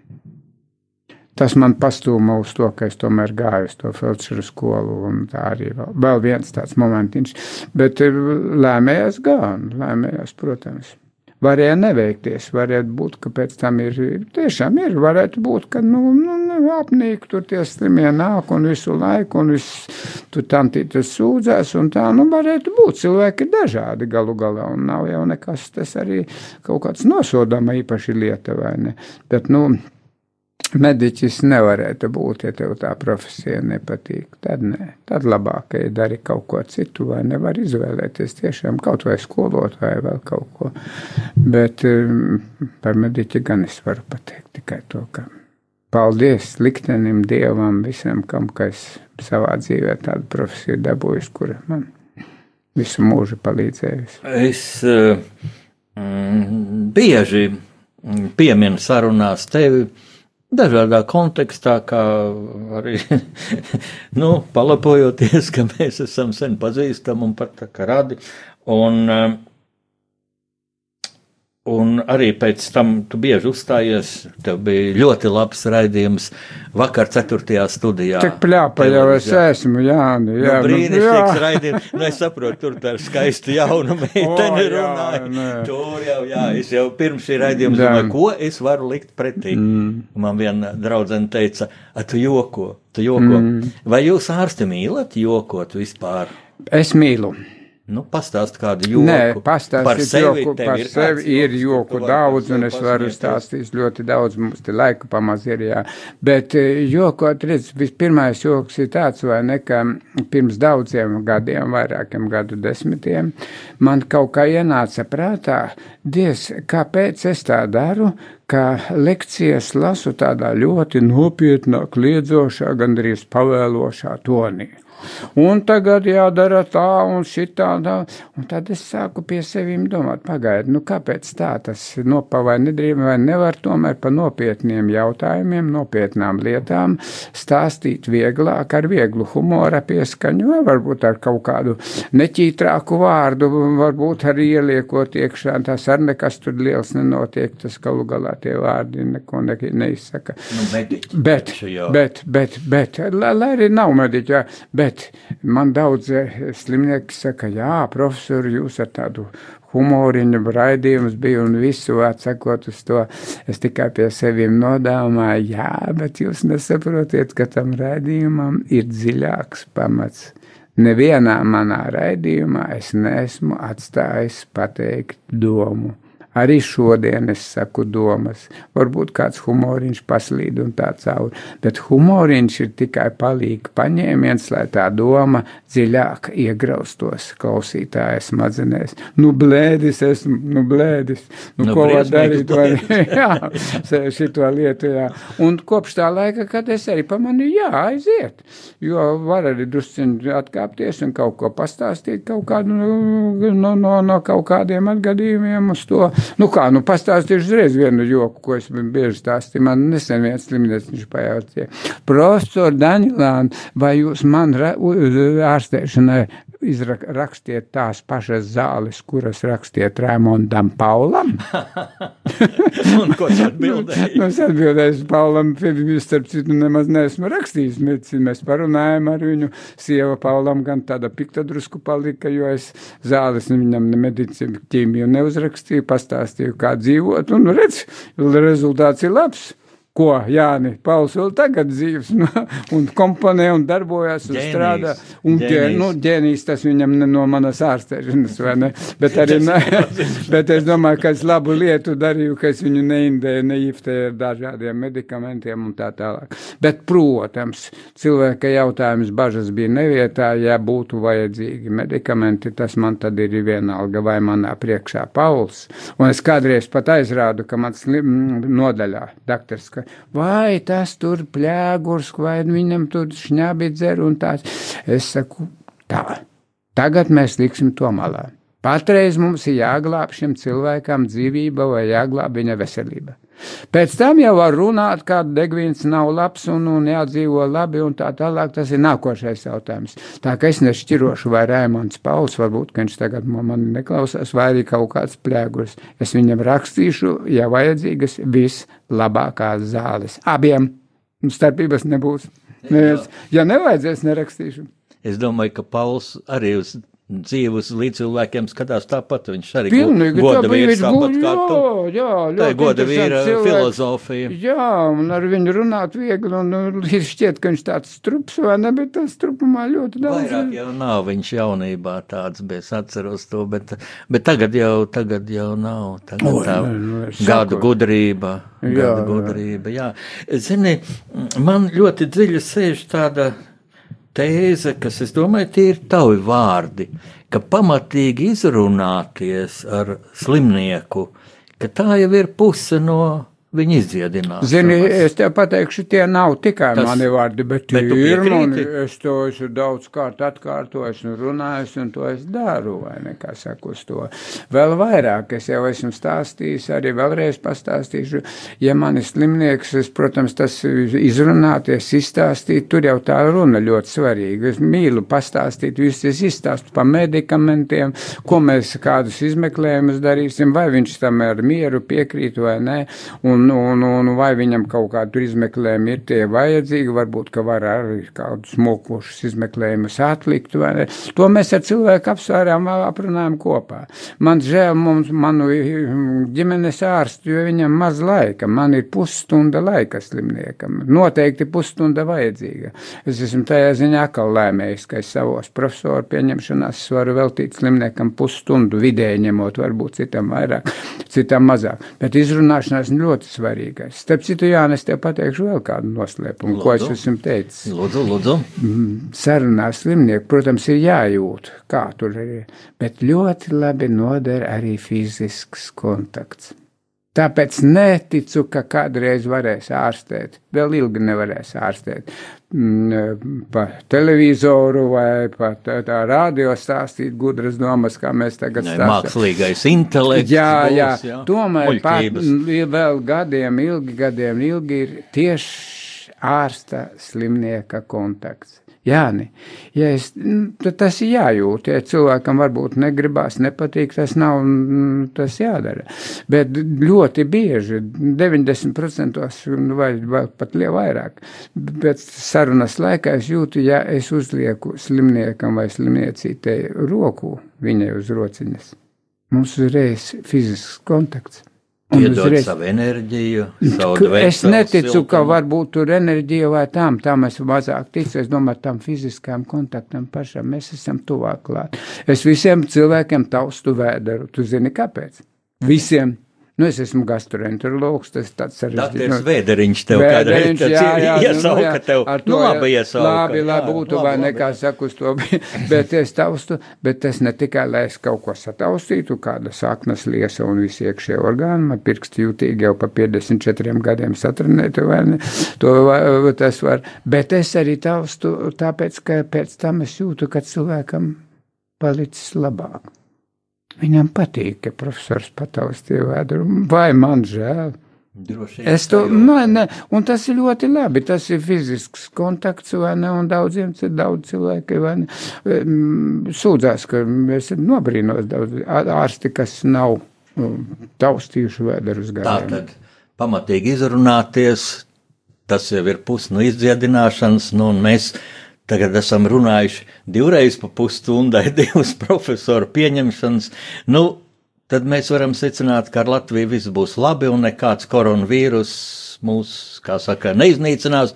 Tas man pastūma uz to, ka es tomēr gāju uz to Felčera skolu, tā arī vēl, vēl viens tāds momentiņš. Bet eh, lēmējās gan, lēmējās, protams. Varēja neveikties, varētu būt, ka pēc tam ir, tiešām ir, varētu būt, ka, nu, nu, nu apnīk tur tie slimie nāk un visu laiku, un viss tur tantītas sūdzēs, un tā, nu, varētu būt, cilvēki ir dažādi galu galā, un nav jau nekas, tas arī kaut kāds nosodama īpaši lieta, vai ne, bet, nu, mediķis nevarētu būt, ja tev tā profesija nepatīk. Tad nē, tad labāk, ja dari kaut ko citu, vai nevar izvēlēties tiešām kaut vai skolotāju vai kaut ko. Bet um, par mediķi gan es varu pateikt tikai to, ka paldies liktenim, dievam, visam, kam, ka es savā dzīvē tādu profesiju dabūjuši, kura man visu mūžu palīdzējusi. Es uh, mm, bieži pieminu sarunās tevi dažādā kontekstā, kā arī nu, palapojoties, ka mēs esam sen pazīstami un pat radi. Un, um, Un arī pēc tam tu bieži uzstājies. Tev bija ļoti labs raidījums vakar, 4. studijā. Tik pļāpa jau es esmu, jā, nu, jā. Nu, nu, brīnišķīgs jā. raidījums. Nu, es saprotu, tur tā ir skaista jauna meitene O, jā, runāja. nē. Tur jau, jā, es jau pirms šī raidījuma Jā. domāju, ko es varu likt pretī. Mm. Man viena draudzene teica, a tu joko, tu joko. Mm. Vai jūs ārsti mīlat jokot vispār? Es mīlu. Nu, pastāst kādu joku. Nē, pastāstīt joku par ir sevi ir joku vari daudz, un es varu stāstīt ļoti daudz, mums te laika pamaz ir, jā. Bet eh, jokot, redz, vispirmais joks ir tāds, vai ne, ka pirms daudziem gadiem, vairākiem gadu desmitiem, man kaut kā ienāca prātā, diez, kāpēc es tā daru, ka lekcijas lasu tādā ļoti nopietnā, kliedzošā, gandrīz pavēlošā tonī. Un tagad jādara tā un šitā. Tā. Un tad es sāku pie sevīm domāt, pagaidiet, nu kāpēc tā tas nopā vai nedrīkst, vai nevar tomēr par nopietniem jautājumiem, nopietnām lietām stāstīt vieglāk, ar vieglu humora pieskaņu, vai varbūt ar kaut kādu neķītrāku vārdu, varbūt arī ieliekot iekšā, tas ar nekas tur liels nenotiek, tas galu galā tie vārdi neko ne, neizsaka. Nu, mediķi Bet, jau. bet, bet, bet, lai, arī nav mediķi, jā, bet man daudz eh, slimnieki saka, jā, profesori, jūs ar tādu humoriņu raidījumus bija un visu atsakot uz to, es tikai pie seviem nodāmāju, jā, bet jūs nesaprotiet, ka tam raidījumam ir dziļāks pamats. Nevienā manā raidījumā es neesmu atstājis pateikt domu. Arī šodien es saku domas. Varbūt kāds humoriņš paslīd un tā cauri, bet humoriņš ir tikai palīgi paņēmiens, lai tā doma dziļāk iegraustos klausītāja smadzenēs. Nu, blēdis esmu, nu, blēdis. Nu, Nu, nu ko var darīt? Vai, jā, šito lietu, jā. Un kopš tā laika, kad es arī pamanīju, jā, aiziet. Jo var arī drusciņi atkāpties un kaut ko pastāstīt, kaut kādu nu, no, no, no kaut kādiem atgadījumiem uz to. Nu kā, nu pastāstīšu uzreiz vienu joku, ko es bieži stāstīju. Man nesen viens slimnieks viņš pajautāja. Profesor Daņilān, vai jūs man ārstēšanai izrakstiet tās pašas zāles, kuras rakstiet Raimondam Paulam? Un ko tu atbildēji? Nu, es atbildēju Paulam, starp citu nemaz neesmu rakstījis medicīnu. Mēs parunājām ar viņu. Sieva Paulam gan tāda pikta drusku palika, jo es zāles viņam ne medicīnu ķīmiju neuzrakstīju, pastāstīju, kā dzīvot. Un redz, rezultāts ir labs. Ko Jāni Pauls vēl tagad dzīves, nu, un komponē un darbojas un Ģēnijs. strādā. Un ģē, Ģēnijs. nu, ģēnijs tas viņam ne no manas ārstēšanas, vai ne? Bet arī, bet es domāju, ka es labu lietu darīju, ka es viņu neindēju, neiftēju ar dažādiem medikamentiem un tā tālāk. Bet, protams, cilvēka jautājums bažas bija nevietā, ja būtu vajadzīgi medikamenti, tas man tad ir vienalga vai manā priekšā Pauls. Un es kādreiz pat aizrādu, ka man slim, nodaļā daktars, ka vai tas tur pļēgurs, vai viņam tur šņābi dzer un tās. Es saku, tā, tagad mēs liksim to malā. Patreiz mums ir jāglāb šim cilvēkam dzīvība vai jāglāb viņa veselība. Pēc tam jau var runāt, ka degvīns nav labs un, un jādzīvo labi un tā tālāk. Tas ir nākošais jautājums. Tā kā es nešķirošu, vai Raimons Pauls, varbūt, viņš tagad no mani neklausās, vai arī kaut kāds plēgurs. Es viņam rakstīšu, ja vajadzīgas, vislabākās zāles. Abiem starpības nebūs. Neviens, ja nevajadzēs, nerakstīšu. Es domāju, ka Pauls arī uz dzīvi uz līdzcilvēkiem skatās tāpat. Viņš arī Pilnīgi, goda vīrs tāpat kā tu. jā, jā, Tā ļoti ir goda vīra filozofija. Jā, un ar viņu runāt viegli, un ir šķiet, ka viņš tāds strups vai ne, bet tas strupumā ļoti daudz. Vairāk jau nav viņš jaunībā tāds bija, es atceros to, bet, bet tagad jau, tagad jau nav. Tagad Oi, tā nē, nu, saku. gudrība, Jā, gada jā. gudrība, jā. Zini, man ļoti dziļi sēž tāda tēze, kas, es domāju, tie ir tavi vārdi, ka pamatīgi izrunāties ar slimnieku, ka tā jau ir puse no viņa izdziedināšanas. Zini, es tev pateikšu, tie nav tikai Tas- mani vārdi, bet, bet ir? Es to esmu daudz kārt atkārtojis un runājis, un to es daru, vai nekā saku uz to. Vēl vairāk, es jau esmu stāstījis, arī vēlreiz pastāstīšu, ja man ir slimnieks, es, protams, tas izrunāties, izstāstīt, tur jau tā runa ļoti svarīga. Es mīlu pastāstīt, visu es izstāstu par medikamentiem, ko mēs, kādus izmeklējumus darīsim, vai viņš tam ar mieru piekrīt vai nē. Un, un, un vai viņam kaut kādu izmeklējumu ir tie vajadzīgi, varbūt, ka var arī kādus mokošus izmeklējumus atlikt, vai ne. To mēs ar cilvēku apsvērām, aprunājam kopā. Man žēl mums, manu ģimenes ārstu, jo viņam maz laika. Man ir pusstunda laika slimniekam. Noteikti pusstunda vajadzīga. Es esmu tajā ziņā atkal lēmējis, ka es savos profesoru pieņemšanās varu veltīt slimniekam pusstundu vidēji ņemot, varbūt citam vairāk, citam mazāk. Bet izrunāšanās ļoti svarīgais. Starp citu, Jānis, tev pateikšu vēl kādu noslēpumu, ko es Lūdzu. esmu teicis. Lūdzu, lūdzu. Sarunā slimnieku, protams, ir jājūt, kā tur ir, bet ļoti labi noder arī fizisks kontakts. Tāpēc neticu, ka kādreiz varēs ārstēt, vēl ilgi nevarēs ārstēt mm, pa televizoru vai pa tā, tā radio stāstīt gudras domas, kā mēs tagad stāstām. Mākslīgais intelekts. Jā, jā, būs, tomēr pat, vēl gadiem, ilgi gadiem, ilgi ir tieši ārsta slimnieka kontakts. Jā, ne. Ja es, n, tad tas ir jājūt. Ja cilvēkam varbūt negribās, nepatīk, tas nav mm, tas jādara. Bet ļoti bieži, 90% vai, vai pat vairāk, bet sarunas laikā es jūtu, ja es uzlieku slimniekam vai slimniecītei roku viņai uz rociņas. Mums uzreiz fizisks kontakts. Iedod uzreiz- savu enerģiju, savu Ka Es dvēseli, neticu, ka siltumu. var būt tur enerģija vai tām, tam es mazāk ticu. Es domāju, tam fiziskām kontaktam pašam mēs esam tuvāk klāt. Es visiem cilvēkiem taustu vēderu. Tu zini, kāpēc? Visiem. Nu, es esmu gastroenterologs, tas tāds sarežģīts. Dakteris Vēderiņš tev kādreiz jā, jā, nu, iesauka jā, tev. ar to Nu, labi iesauka. Labi, jā, būtu, labi, vai labi. nekā saku uz to, bet es taustu, bet tas ne tikai, lai es kaut ko sataustītu, kāda saknas liesa un visi iekšējie orgāni, man pirksti jūtīgi jau pa 54 gadiem satrenēt, vai ne, to vai, tas var, bet es arī taustu, tāpēc, ka pēc tam es jūtu, ka cilvēkam palicis labāk. Viņam patīk, ka profesors pataustīja vēdru, vai man žēl. Droši vien Es to, sajūta. nu, ne, un tas ir ļoti labi. Tas ir fizisks kontakts, vai ne? Un daudziem cil- daudz cilvēki vai ne, sūdzās, ka mēs nobrīnos daudz ārsti, kas nav um, taustījuši vēderus Tā gadiem. tad pamatīgi izrunāties, tas jau ir pus no izdziedināšanas, nu, un mēs tagad esam runājuši divreiz pa pusstundai, divas profesoru pieņemšanas, nu, tad mēs varam secināt, ka ar Latviju viss būs labi un nekāds koronavīrus mūs, kā saka, neiznīcinās.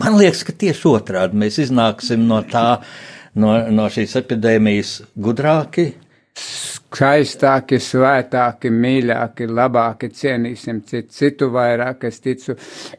Man liekas, ka tieši otrādi mēs iznāksim no tā, no, no šīs epidēmijas gudrāki, skaistāki, svētāki, mīļāki, labāki, cienīsim citu, citu vairāk. Es ticu,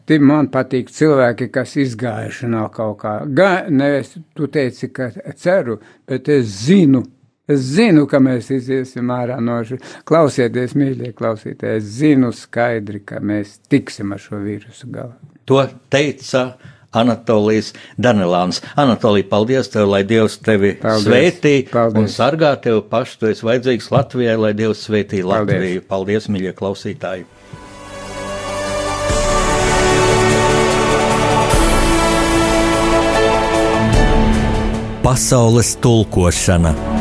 ti man patīk cilvēki, kas izgājuši no kaut kā. Ga, nevis tu teici, ka ceru, bet es zinu. Es zinu, ka mēs iziesim ārā no šī. Klausieties, mīļie klausītāji, es zinu skaidri, ka mēs tiksim ar šo vīrusu galā. To teica Anatolijas Danilāns. Anatolija, paldies tev, lai Dievs tevi Paldies. svētī Paldies. un sargā tevi pašu. Tu esi vajadzīgs Latvijai, lai Dievs svētī Paldies. Latviju. Paldies, mīļie klausītāji! Pasaules tulkošana